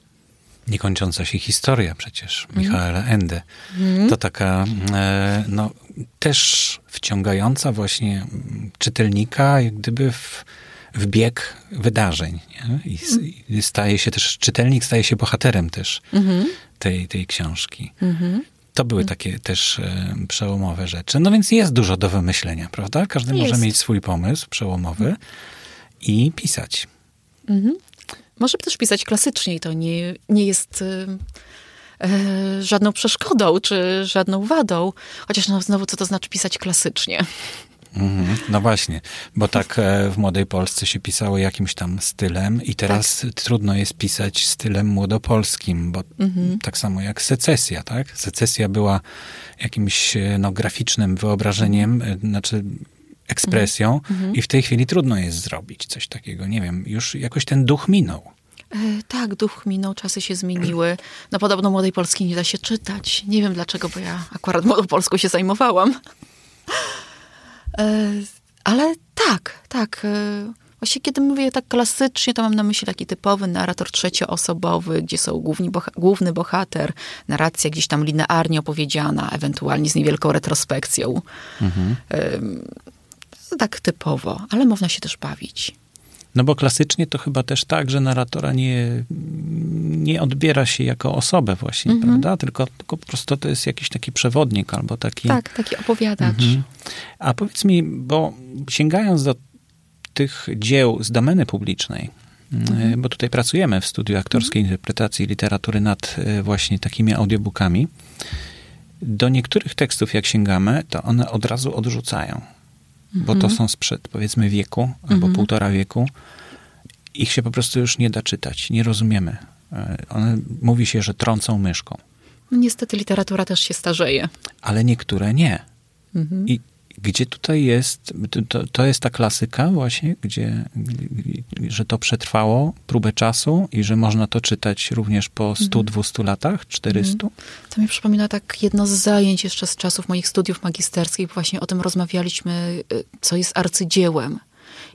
Niekończąca się historia przecież Mhm. Michaela Ende. To taka e, no, też wciągająca właśnie mm, czytelnika jak gdyby w, w bieg wydarzeń. Nie? I, I staje się też, czytelnik staje się bohaterem też tej, tej książki. To były takie też e, przełomowe rzeczy. No więc jest dużo do wymyślenia, prawda? Każdy może Jest. mieć swój pomysł przełomowy i pisać. Może też pisać klasycznie i to nie, nie jest e, żadną przeszkodą czy żadną wadą. Chociaż no, znowu, co to znaczy pisać klasycznie? Mhm. No właśnie, bo tak e, w Młodej Polsce się pisało jakimś tam stylem i teraz tak. trudno jest pisać stylem młodopolskim, bo mhm. tak samo jak secesja, tak? Secesja była jakimś e, no, graficznym wyobrażeniem, e, znaczy ekspresją mhm. i w tej chwili trudno jest zrobić coś takiego. Nie wiem, już jakoś ten duch minął. E, tak, duch minął, czasy się zmieniły. No podobno Młodej Polski nie da się czytać. Nie wiem dlaczego, bo ja akurat Młodą Polską się zajmowałam. E, ale tak, tak. E, właśnie kiedy mówię tak klasycznie, to mam na myśli taki typowy narrator trzecioosobowy, gdzie są główni boha główny bohater, narracja gdzieś tam linearnie opowiedziana, ewentualnie z niewielką retrospekcją. Mhm. Tak typowo, ale można się też bawić. No bo klasycznie to chyba też tak, że narratora nie, nie odbiera się jako osobę właśnie, -hmm. prawda? Tylko, tylko po prostu to jest jakiś taki przewodnik albo taki... Tak, taki opowiadacz. -hmm. A powiedz mi, bo sięgając do tych dzieł z domeny publicznej, mm -hmm. bo tutaj pracujemy w studiu aktorskiej mhm. interpretacji literatury nad e, właśnie takimi audiobookami, do niektórych tekstów jak sięgamy, to one od razu odrzucają bo to mhm. są sprzed powiedzmy wieku albo mhm. półtora wieku. Ich się po prostu już nie da czytać, nie rozumiemy. E, one, mówi się, że trącą myszką. No niestety literatura też się starzeje. Ale niektóre nie. Mhm. I gdzie tutaj jest, to, to jest ta klasyka właśnie, gdzie, że to przetrwało próbę czasu i że można to czytać również po 100-200 mhm. latach, 400? Mhm. To mi przypomina tak jedno z zajęć jeszcze z czasów moich studiów magisterskich, właśnie o tym rozmawialiśmy, y, co jest arcydziełem.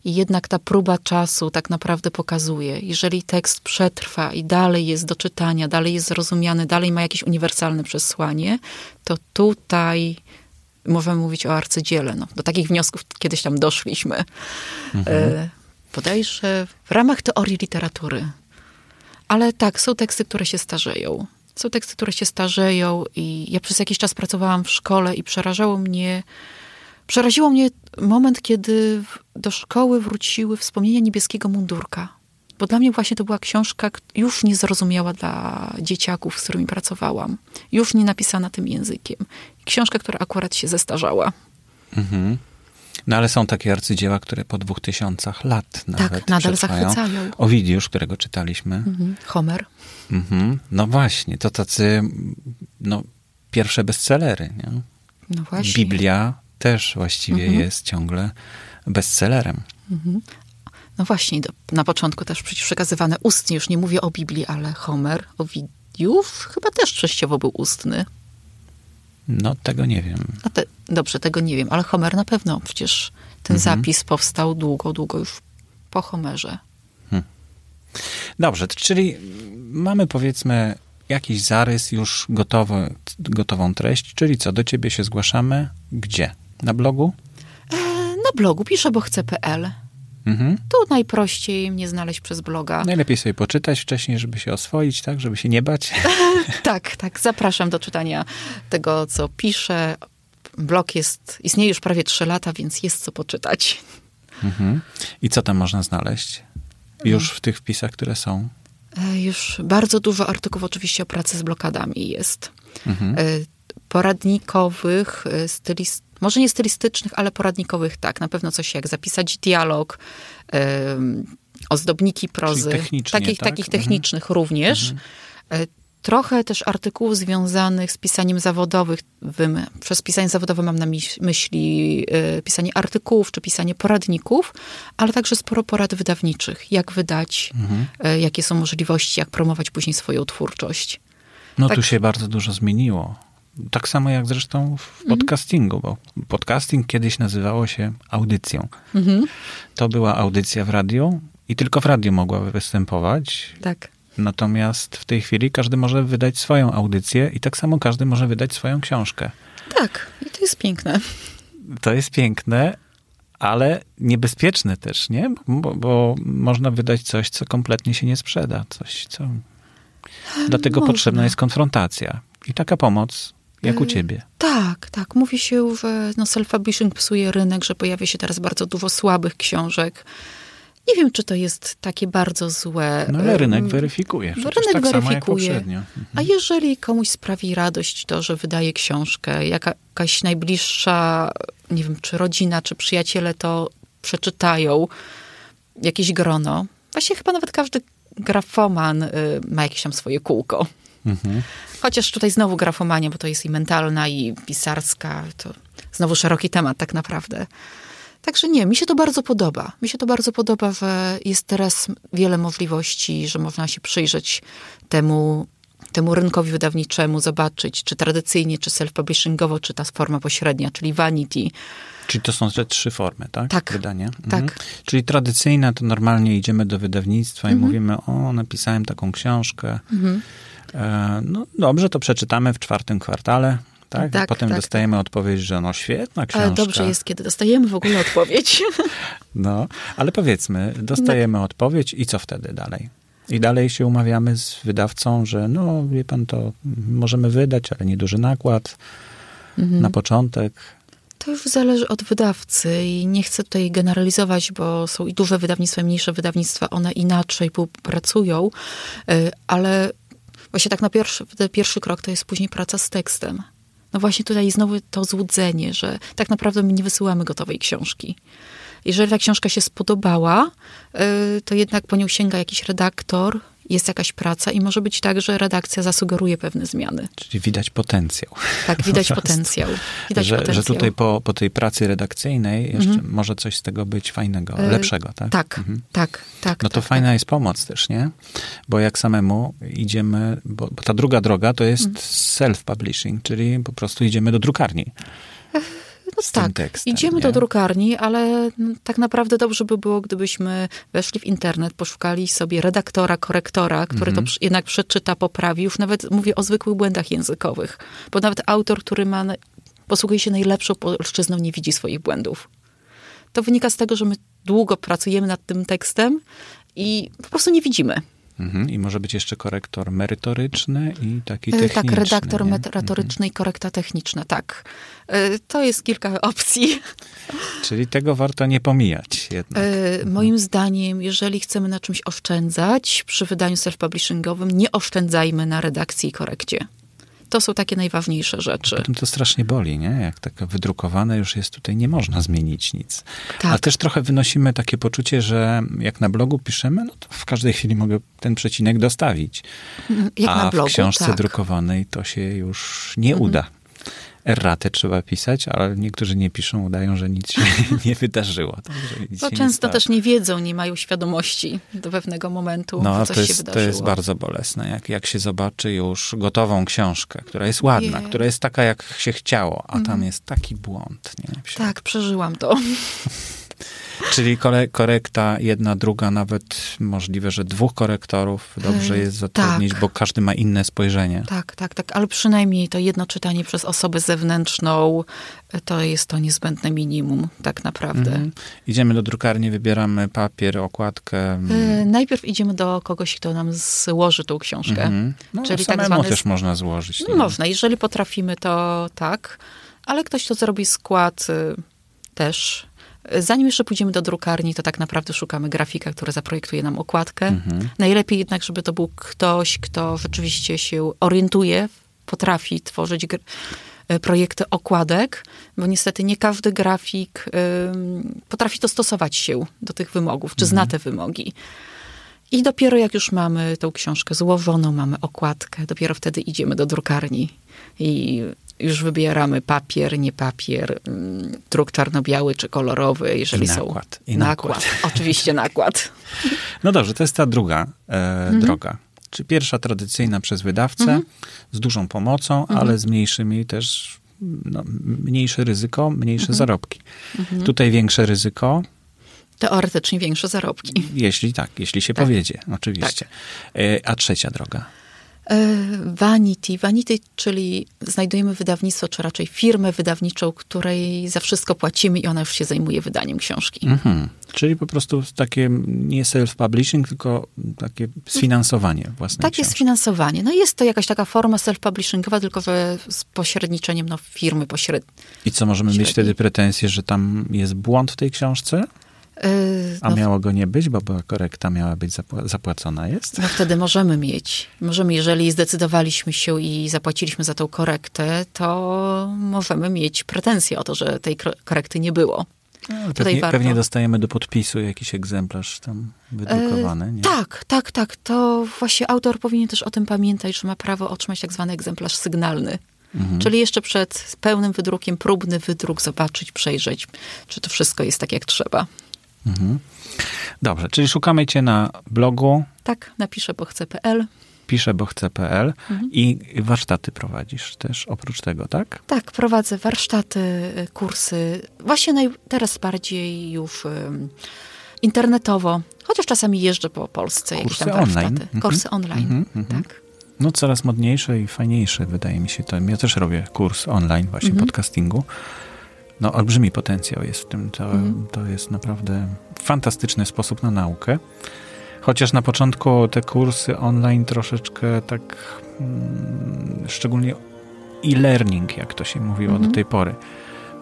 I jednak ta próba czasu tak naprawdę pokazuje, jeżeli tekst przetrwa i dalej jest do czytania, dalej jest zrozumiany, dalej ma jakieś uniwersalne przesłanie, to tutaj możemy mówić o arcydziele. No, do takich wniosków kiedyś tam doszliśmy. Mhm. E, w ramach teorii literatury. Ale tak, są teksty, które się starzeją. Są teksty, które się starzeją i ja przez jakiś czas pracowałam w szkole i przerażało mnie, przeraziło mnie moment, kiedy do szkoły wróciły wspomnienia niebieskiego mundurka. Bo dla mnie właśnie to była książka już niezrozumiała dla dzieciaków, z którymi pracowałam. Już nie napisana tym językiem. Książka, która akurat się zestarzała. Mhm. No ale są takie arcydzieła, które po dwóch tysiącach lat nawet Tak, nadal przetrwają. zachwycają. Owidiusz, którego czytaliśmy. Mhm. Homer. Mhm. No właśnie, to tacy no, pierwsze bestsellery. Nie? No właśnie. Biblia też właściwie mhm. jest ciągle bestsellerem. Mhm. No właśnie, na początku też przecież przekazywane ustnie, już nie mówię o Biblii, ale Homer, Owidiów chyba też częściowo był ustny. No, tego nie wiem. Te, dobrze, tego nie wiem, ale Homer na pewno przecież ten mhm. zapis powstał długo, długo już po Homerze. Hmm. Dobrze, czyli mamy powiedzmy jakiś zarys, już gotowy, gotową treść, czyli co, do ciebie się zgłaszamy? Gdzie? Na blogu? E, na blogu piszę, bo chcę.pl. Mhm. Tu najprościej mnie znaleźć przez bloga. Najlepiej sobie poczytać wcześniej, żeby się oswoić, tak? Żeby się nie bać. tak, tak. Zapraszam do czytania tego, co piszę. Blog jest, istnieje już prawie trzy lata, więc jest co poczytać. Mhm. I co tam można znaleźć? Już w tych wpisach, które są? E, już bardzo dużo artykułów oczywiście o pracy z blokadami jest. Mhm. E, poradnikowych, e, stylist może nie stylistycznych, ale poradnikowych tak. Na pewno coś jak zapisać dialog, ozdobniki prozy. Takich, tak? takich technicznych mhm. również. Mhm. Trochę też artykułów związanych z pisaniem zawodowym. Przez pisanie zawodowe mam na myśli e, pisanie artykułów czy pisanie poradników, ale także sporo porad wydawniczych. Jak wydać, mhm. E, jakie są możliwości, jak promować później swoją twórczość. No tak. tu się bardzo dużo zmieniło tak samo jak zresztą w mhm. podcastingu, bo podcasting kiedyś nazywało się audycją. Mhm. To była audycja w radiu i tylko w radiu mogła występować. Tak. Natomiast w tej chwili każdy może wydać swoją audycję i tak samo każdy może wydać swoją książkę. Tak, i to jest piękne. To jest piękne, ale niebezpieczne też, nie? Bo, bo można wydać coś, co kompletnie się nie sprzeda. Coś, co... Dlatego można. potrzebna jest konfrontacja. I taka pomoc jak u y, ciebie. Tak, tak. Mówi się, że no self-publishing psuje rynek, że pojawia się teraz bardzo dużo słabych książek. Nie wiem, czy to jest takie bardzo złe. No ale rynek weryfikuje. Rynek tak weryfikuje. Mhm. A jeżeli komuś sprawi radość to, że wydaje książkę, jaka, jakaś najbliższa, nie wiem, czy rodzina, czy przyjaciele to przeczytają, jakieś grono. Właśnie chyba nawet każdy grafoman y, ma jakieś tam swoje kółko. Mhm. Chociaż tutaj znowu grafomania, bo to jest i mentalna, i pisarska, to znowu szeroki temat tak naprawdę. Także nie, mi się to bardzo podoba. Mi się to bardzo podoba, że jest teraz wiele możliwości, że można się przyjrzeć temu, temu rynkowi wydawniczemu, zobaczyć, czy tradycyjnie, czy self-publishingowo, czy ta forma pośrednia, czyli vanity. Czyli to są te trzy formy, tak? Tak. Wydania. Mhm. Tak. Czyli tradycyjna to normalnie idziemy do wydawnictwa mhm. i mówimy, o, napisałem taką książkę. Mhm. E, no dobrze, to przeczytamy w czwartym kwartale. Tak? tak Potem tak, dostajemy tak. odpowiedź, że no świetna książka. Ale dobrze jest, kiedy dostajemy w ogóle odpowiedź. No, ale powiedzmy, dostajemy no. odpowiedź i co wtedy dalej? I dalej się umawiamy z wydawcą, że no, wie pan, to możemy wydać, ale nieduży nakład mhm. na początek. To już zależy od wydawcy i nie chcę tutaj generalizować, bo są i duże wydawnictwa, i mniejsze wydawnictwa, one inaczej pracują, y, ale właśnie tak na pierwszy, pierwszy krok to jest później praca z tekstem. No właśnie tutaj znowu to złudzenie, że tak naprawdę my nie wysyłamy gotowej książki. Jeżeli ta książka się spodobała, y, to jednak po nią sięga jakiś redaktor, jest jakaś praca i może być tak, że redakcja zasugeruje pewne zmiany. Czyli widać potencjał. Tak, widać potencjał. Widać że, potencjał. że tutaj po, po tej pracy redakcyjnej jeszcze mhm. może coś z tego być fajnego, e, lepszego, tak? Tak, mhm. tak, tak. No to tak, fajna tak. jest pomoc też, nie? Bo jak samemu idziemy, bo, bo ta druga droga to jest mhm. self-publishing, czyli po prostu idziemy do drukarni no tak, tekstem, idziemy nie? do drukarni, ale tak naprawdę dobrze by było, gdybyśmy weszli w internet, poszukali sobie redaktora, korektora, który to mhm. jednak przeczyta, poprawi. Już nawet mówię o zwykłych błędach językowych, bo nawet autor, który ma, posługuje się najlepszą polszczyzną, nie widzi swoich błędów. To wynika z tego, że my długo pracujemy nad tym tekstem i po prostu nie widzimy. Mhm. I może być jeszcze korektor merytoryczny i taki e, tak, techniczny. Tak, redaktor nie? merytoryczny mhm. i korekta techniczna, tak. E, to jest kilka opcji. Czyli tego warto nie pomijać jednak. E, moim zdaniem, jeżeli chcemy na czymś oszczędzać przy wydaniu self-publishingowym, nie oszczędzajmy na redakcji i korekcie. To są takie najważniejsze rzeczy. Potem to strasznie boli, nie? Jak tak wydrukowane już jest tutaj, nie można zmienić nic. Tak. A też trochę wynosimy takie poczucie, że jak na blogu piszemy, no to w każdej chwili mogę ten przecinek dostawić. Jak A na blogu, w książce tak. drukowanej to się już nie mhm. uda erratę trzeba pisać, ale niektórzy nie piszą, udają, że nic się nie wydarzyło. Bo często też nie wiedzą, nie mają świadomości do pewnego momentu, no, coś to jest, się wydarzyło. To jest bardzo bolesne, jak, jak się zobaczy już gotową książkę, która jest ładna, która jest taka, jak się chciało, a tam mhm. jest taki błąd. Nie? Tak, przeżyłam to. Czyli korekta jedna, druga, nawet możliwe, że dwóch korektorów dobrze jest zatrudnić, tak. bo każdy ma inne spojrzenie. Tak, tak, tak, ale przynajmniej to jedno czytanie przez osobę zewnętrzną to jest to niezbędne minimum, tak naprawdę. Mhm. Idziemy do drukarni, wybieramy papier, okładkę. Yy, najpierw idziemy do kogoś, kto nam złoży tą książkę. Mhm. No, Czyli tak zwane... też można złożyć. Nie? Można, jeżeli potrafimy, to tak, ale ktoś, kto zrobi skład, y, też Zanim jeszcze pójdziemy do drukarni, to tak naprawdę szukamy grafika, który zaprojektuje nam okładkę. Mhm. Najlepiej jednak, żeby to był ktoś, kto rzeczywiście się orientuje, potrafi tworzyć e, projekty okładek, bo niestety nie każdy grafik y, potrafi dostosować się do tych wymogów, czy mhm. zna te wymogi. I dopiero jak już mamy tą książkę złożoną, mamy okładkę, dopiero wtedy idziemy do drukarni i już wybieramy papier, nie papier, mm, druk czarno-biały czy kolorowy, jeżeli I nakład, są... I nakład. nakład. Oczywiście nakład. No dobrze, to jest ta druga e, mhm. droga. Czy pierwsza tradycyjna przez wydawcę, mhm. z dużą pomocą, mhm. ale z mniejszymi też, no, mniejsze ryzyko, mniejsze mhm. zarobki. Mhm. Tutaj większe ryzyko, Teoretycznie większe zarobki. Jeśli tak, jeśli się tak. powiedzie, oczywiście. Tak. E, a trzecia droga? E, Vanity. Vanity, czyli znajdujemy wydawnictwo, czy raczej firmę wydawniczą, której za wszystko płacimy i ona już się zajmuje wydaniem książki. Mhm. Czyli po prostu takie nie self-publishing, tylko takie sfinansowanie własnej Takie książki. sfinansowanie. No jest to jakaś taka forma self-publishingowa, tylko że z pośredniczeniem no, firmy pośredniej. I co, możemy mieć wtedy pretensje, że tam jest błąd w tej książce? A no, miało go nie być, bo była korekta miała być zapła zapłacona, jest? No wtedy możemy mieć. Możemy, jeżeli zdecydowaliśmy się i zapłaciliśmy za tą korektę, to możemy mieć pretensje o to, że tej korekty nie było. No, pewnie, pewnie, dostajemy do podpisu jakiś egzemplarz tam wydrukowany, nie? tak, tak, tak. To właśnie autor powinien też o tym pamiętać, że ma prawo otrzymać tak zwany egzemplarz sygnalny. Mhm. Czyli jeszcze przed pełnym wydrukiem, próbny wydruk, zobaczyć, przejrzeć, czy to wszystko jest tak, jak trzeba. Mhm. Dobrze, czyli szukamy cię na blogu. Tak, napiszę, bo chcę.pl. Piszę, bo chcę.pl mhm. i warsztaty prowadzisz też oprócz tego, tak? Tak, prowadzę warsztaty, kursy. Właśnie naj, teraz bardziej już um, internetowo, chociaż czasami jeżdżę po Polsce, kursy jakieś tam warsztaty. Online. Mhm. Kursy online, mhm, tak. No coraz modniejsze i fajniejsze wydaje mi się to. Ja też robię kurs online właśnie podcastingu no, olbrzymi potencjał jest w tym. To, mm. to jest naprawdę fantastyczny sposób na naukę. Chociaż na początku te kursy online troszeczkę tak, mm, szczególnie e-learning, jak to się mówiło -hmm. do mhm. tej pory,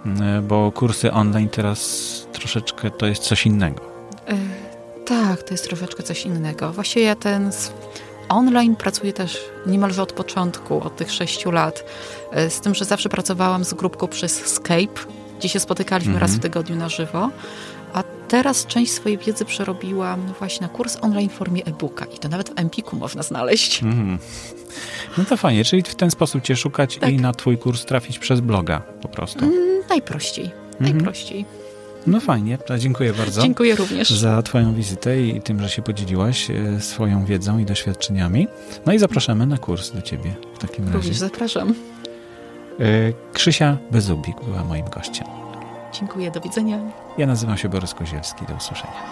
mm, bo kursy online teraz troszeczkę to jest coś innego. E, tak, to jest troszeczkę coś innego. Właściwie ja ten online pracuję też niemalże od początku, od tych sześciu lat. E, z tym, że zawsze pracowałam z grupką przez Skype, gdzie się spotykaliśmy raz w mhm. tygodniu na żywo. A teraz część swojej wiedzy przerobiłam właśnie na kurs online w formie e-booka i to nawet w Empiku można znaleźć. Mm. No to fajnie, czyli w ten sposób cię szukać tak. i na twój kurs trafić przez bloga po prostu. Mm, najprościej, mm. najprościej. No fajnie, dziękuję bardzo. Dziękuję również. Za Twoją wizytę i tym, że się podzieliłaś e, swoją wiedzą i doświadczeniami. No i zapraszamy na kurs do Ciebie w takim razie. Również zapraszam. E, Krzysia Bezubik była moim gościem. Dziękuję, do widzenia. Ja nazywam się Borys Kozielski, do usłyszenia.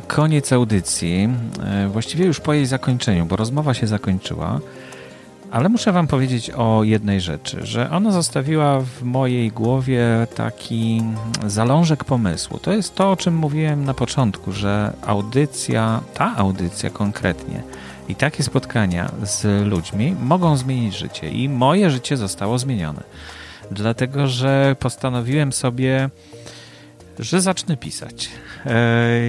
Koniec audycji, e, właściwie już po jej zakończeniu, bo rozmowa się zakończyła, ale muszę Wam powiedzieć o jednej rzeczy, że ona zostawiła w mojej głowie taki zalążek pomysłu. To jest to, o czym mówiłem na początku, że audycja, ta audycja konkretnie i takie spotkania z ludźmi mogą zmienić życie. I moje życie zostało zmienione. Dlatego, że postanowiłem sobie że zacznę pisać.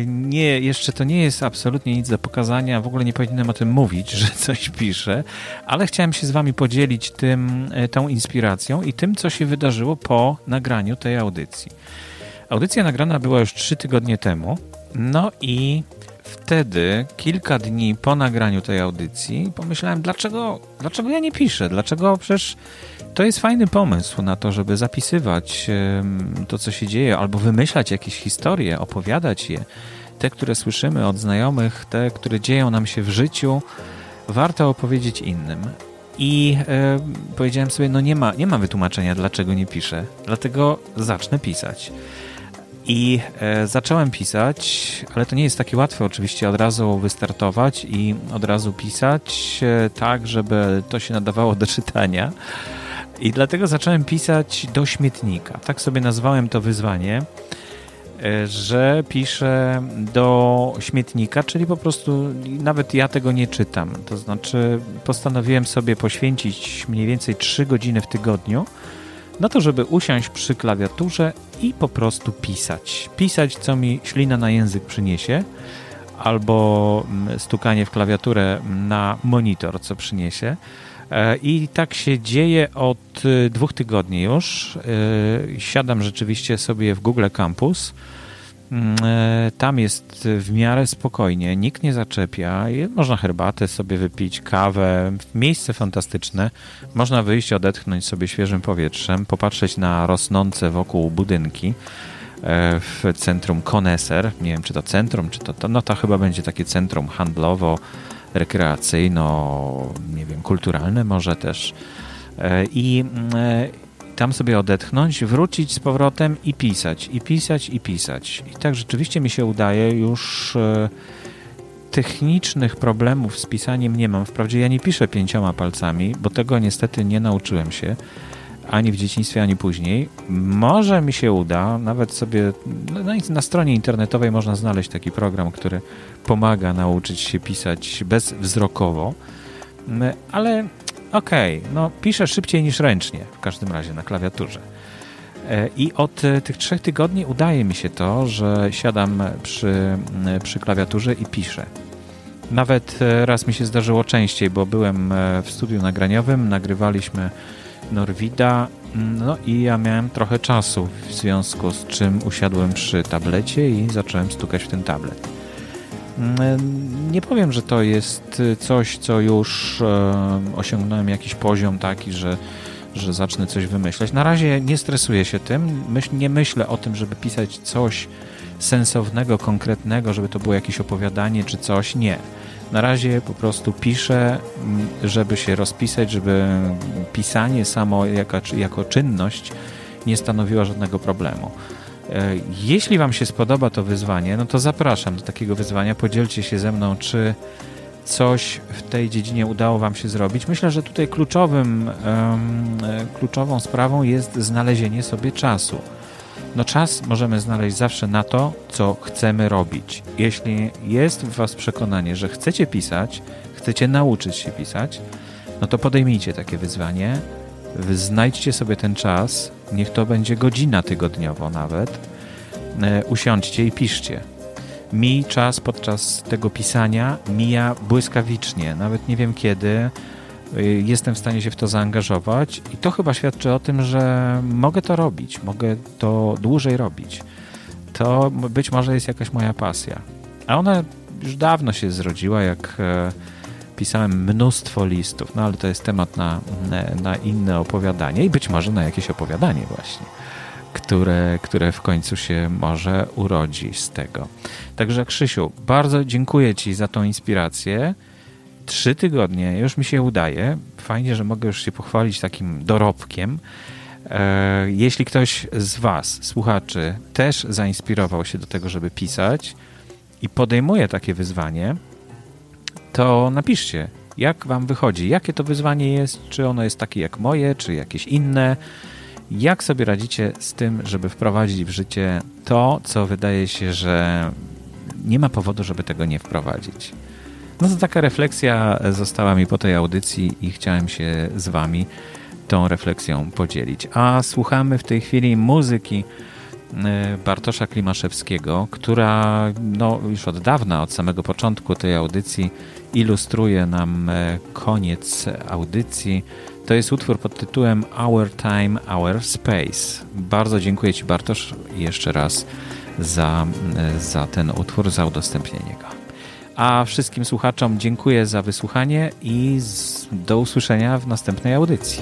Nie, jeszcze to nie jest absolutnie nic do pokazania, w ogóle nie powinienem o tym mówić, że coś piszę, ale chciałem się z wami podzielić tym, e, tą inspiracją i tym, co się wydarzyło po nagraniu tej audycji. Audycja nagrana była już trzy tygodnie temu, no i wtedy, kilka dni po nagraniu tej audycji, pomyślałem, dlaczego, dlaczego ja nie piszę? Dlaczego przecież to jest fajny pomysł na to, żeby zapisywać to, co się dzieje, albo wymyślać jakieś historie, opowiadać je. Te, które słyszymy od znajomych, te, które dzieją nam się w życiu, warto opowiedzieć innym. I e, powiedziałem sobie, no nie ma, nie ma wytłumaczenia, dlaczego nie piszę, dlatego zacznę pisać. I e, zacząłem pisać, ale to nie jest takie łatwe oczywiście od razu wystartować i od razu pisać e, tak, żeby to się nadawało do czytania. I dlatego zacząłem pisać do śmietnika. Tak sobie nazwałem to wyzwanie, e, że piszę do śmietnika, czyli po prostu nawet ja tego nie czytam. To znaczy postanowiłem sobie poświęcić mniej więcej 3 godziny w tygodniu na to, żeby usiąść przy klawiaturze i po prostu pisać. Pisać, co mi ślina na język przyniesie, albo mm, stukanie w klawiaturę na monitor, co przyniesie E, I tak się dzieje od e, dwóch tygodni już. E, siadam rzeczywiście sobie w Google Campus. Mm, tam jest w miarę spokojnie, nikt nie zaczepia. Można herbatę sobie wypić, kawę. Miejsce fantastyczne. Można wyjść, odetchnąć sobie świeżym powietrzem, popatrzeć na rosnące wokół budynki w centrum Koneser. Nie wiem, czy to centrum, czy to, to no to chyba będzie takie centrum handlowo rekreacyjno, nie wiem, kulturalne może też. E, I e, tam sobie odetchnąć, wrócić z powrotem i pisać, i pisać, i pisać. I tak rzeczywiście mi się udaje już e, technicznych problemów z pisaniem nie mam. Wprawdzie ja nie piszę pięcioma palcami, bo tego niestety nie nauczyłem się ani w dzieciństwie, ani później. Może mi się uda, nawet sobie no, na stronie internetowej można znaleźć taki program, który pomaga nauczyć się pisać bezwzrokowo, mm, ale okej, okay, no piszę szybciej niż ręcznie, w każdym razie na klawiaturze. E, I od e, tych trzech tygodni udaje mi się to, że siadam przy, przy klawiaturze i piszę. Nawet e, raz mi się zdarzyło częściej, bo byłem w studiu nagraniowym, nagrywaliśmy Norwida. No i ja miałem trochę czasu, w związku z czym usiadłem przy tablecie i zacząłem stukać w ten tablet. Mm, nie powiem, że to jest coś, co już e, osiągnąłem jakiś poziom taki, że, że zacznę coś wymyślać. Na razie nie stresuję się tym, nie myślę o tym, żeby pisać coś sensownego, konkretnego, żeby to było jakieś opowiadanie czy coś. Nie na razie po prostu piszę, mm, żeby się rozpisać, żeby pisanie samo jako, jako czynność nie stanowiło żadnego problemu. E, jeśli Wam się spodoba to wyzwanie, no to zapraszam do takiego wyzwania. Podzielcie się ze mną, czy coś w tej dziedzinie udało Wam się zrobić. Myślę, że tutaj kluczowym, um, kluczową sprawą jest znalezienie sobie czasu. No czas możemy znaleźć zawsze na to, co chcemy robić. Jeśli jest w Was przekonanie, że chcecie pisać, chcecie nauczyć się pisać, no to podejmijcie takie wyzwanie, znajdźcie sobie ten czas, niech to będzie godzina tygodniowo nawet, e, usiądźcie i piszcie. Mi czas podczas tego pisania mija błyskawicznie, nawet nie wiem kiedy, Y, jestem w stanie się w to zaangażować i to chyba świadczy o tym, że mogę to robić, mogę to dłużej robić. To być może jest jakaś moja pasja. A ona już dawno się zrodziła, jak e, pisałem mnóstwo listów, no ale to jest temat na, na inne opowiadanie i być może na jakieś opowiadanie właśnie, które, które w końcu się może urodzi z tego. Także Krzysiu, bardzo dziękuję Ci za tą inspirację trzy tygodnie już mi się udaje. Fajnie, że mogę już się pochwalić takim dorobkiem. E, jeśli ktoś z Was, słuchaczy, też zainspirował się do tego, żeby pisać i podejmuje takie wyzwanie, to napiszcie, jak Wam wychodzi, jakie to wyzwanie jest, czy ono jest takie jak moje, czy jakieś inne. Jak sobie radzicie z tym, żeby wprowadzić w życie to, co wydaje się, że nie ma powodu, żeby tego nie wprowadzić. No to taka refleksja została mi po tej audycji i chciałem się z Wami tą refleksją podzielić. A słuchamy w tej chwili muzyki Bartosza Klimaszewskiego, która no, już od dawna, od samego początku tej audycji ilustruje nam e, koniec audycji. To jest utwór pod tytułem Our Time, Our Space. Bardzo dziękuję Ci Bartosz jeszcze raz za, e, za ten utwór, za udostępnienie go. A wszystkim słuchaczom dziękuję za wysłuchanie i do usłyszenia w następnej audycji.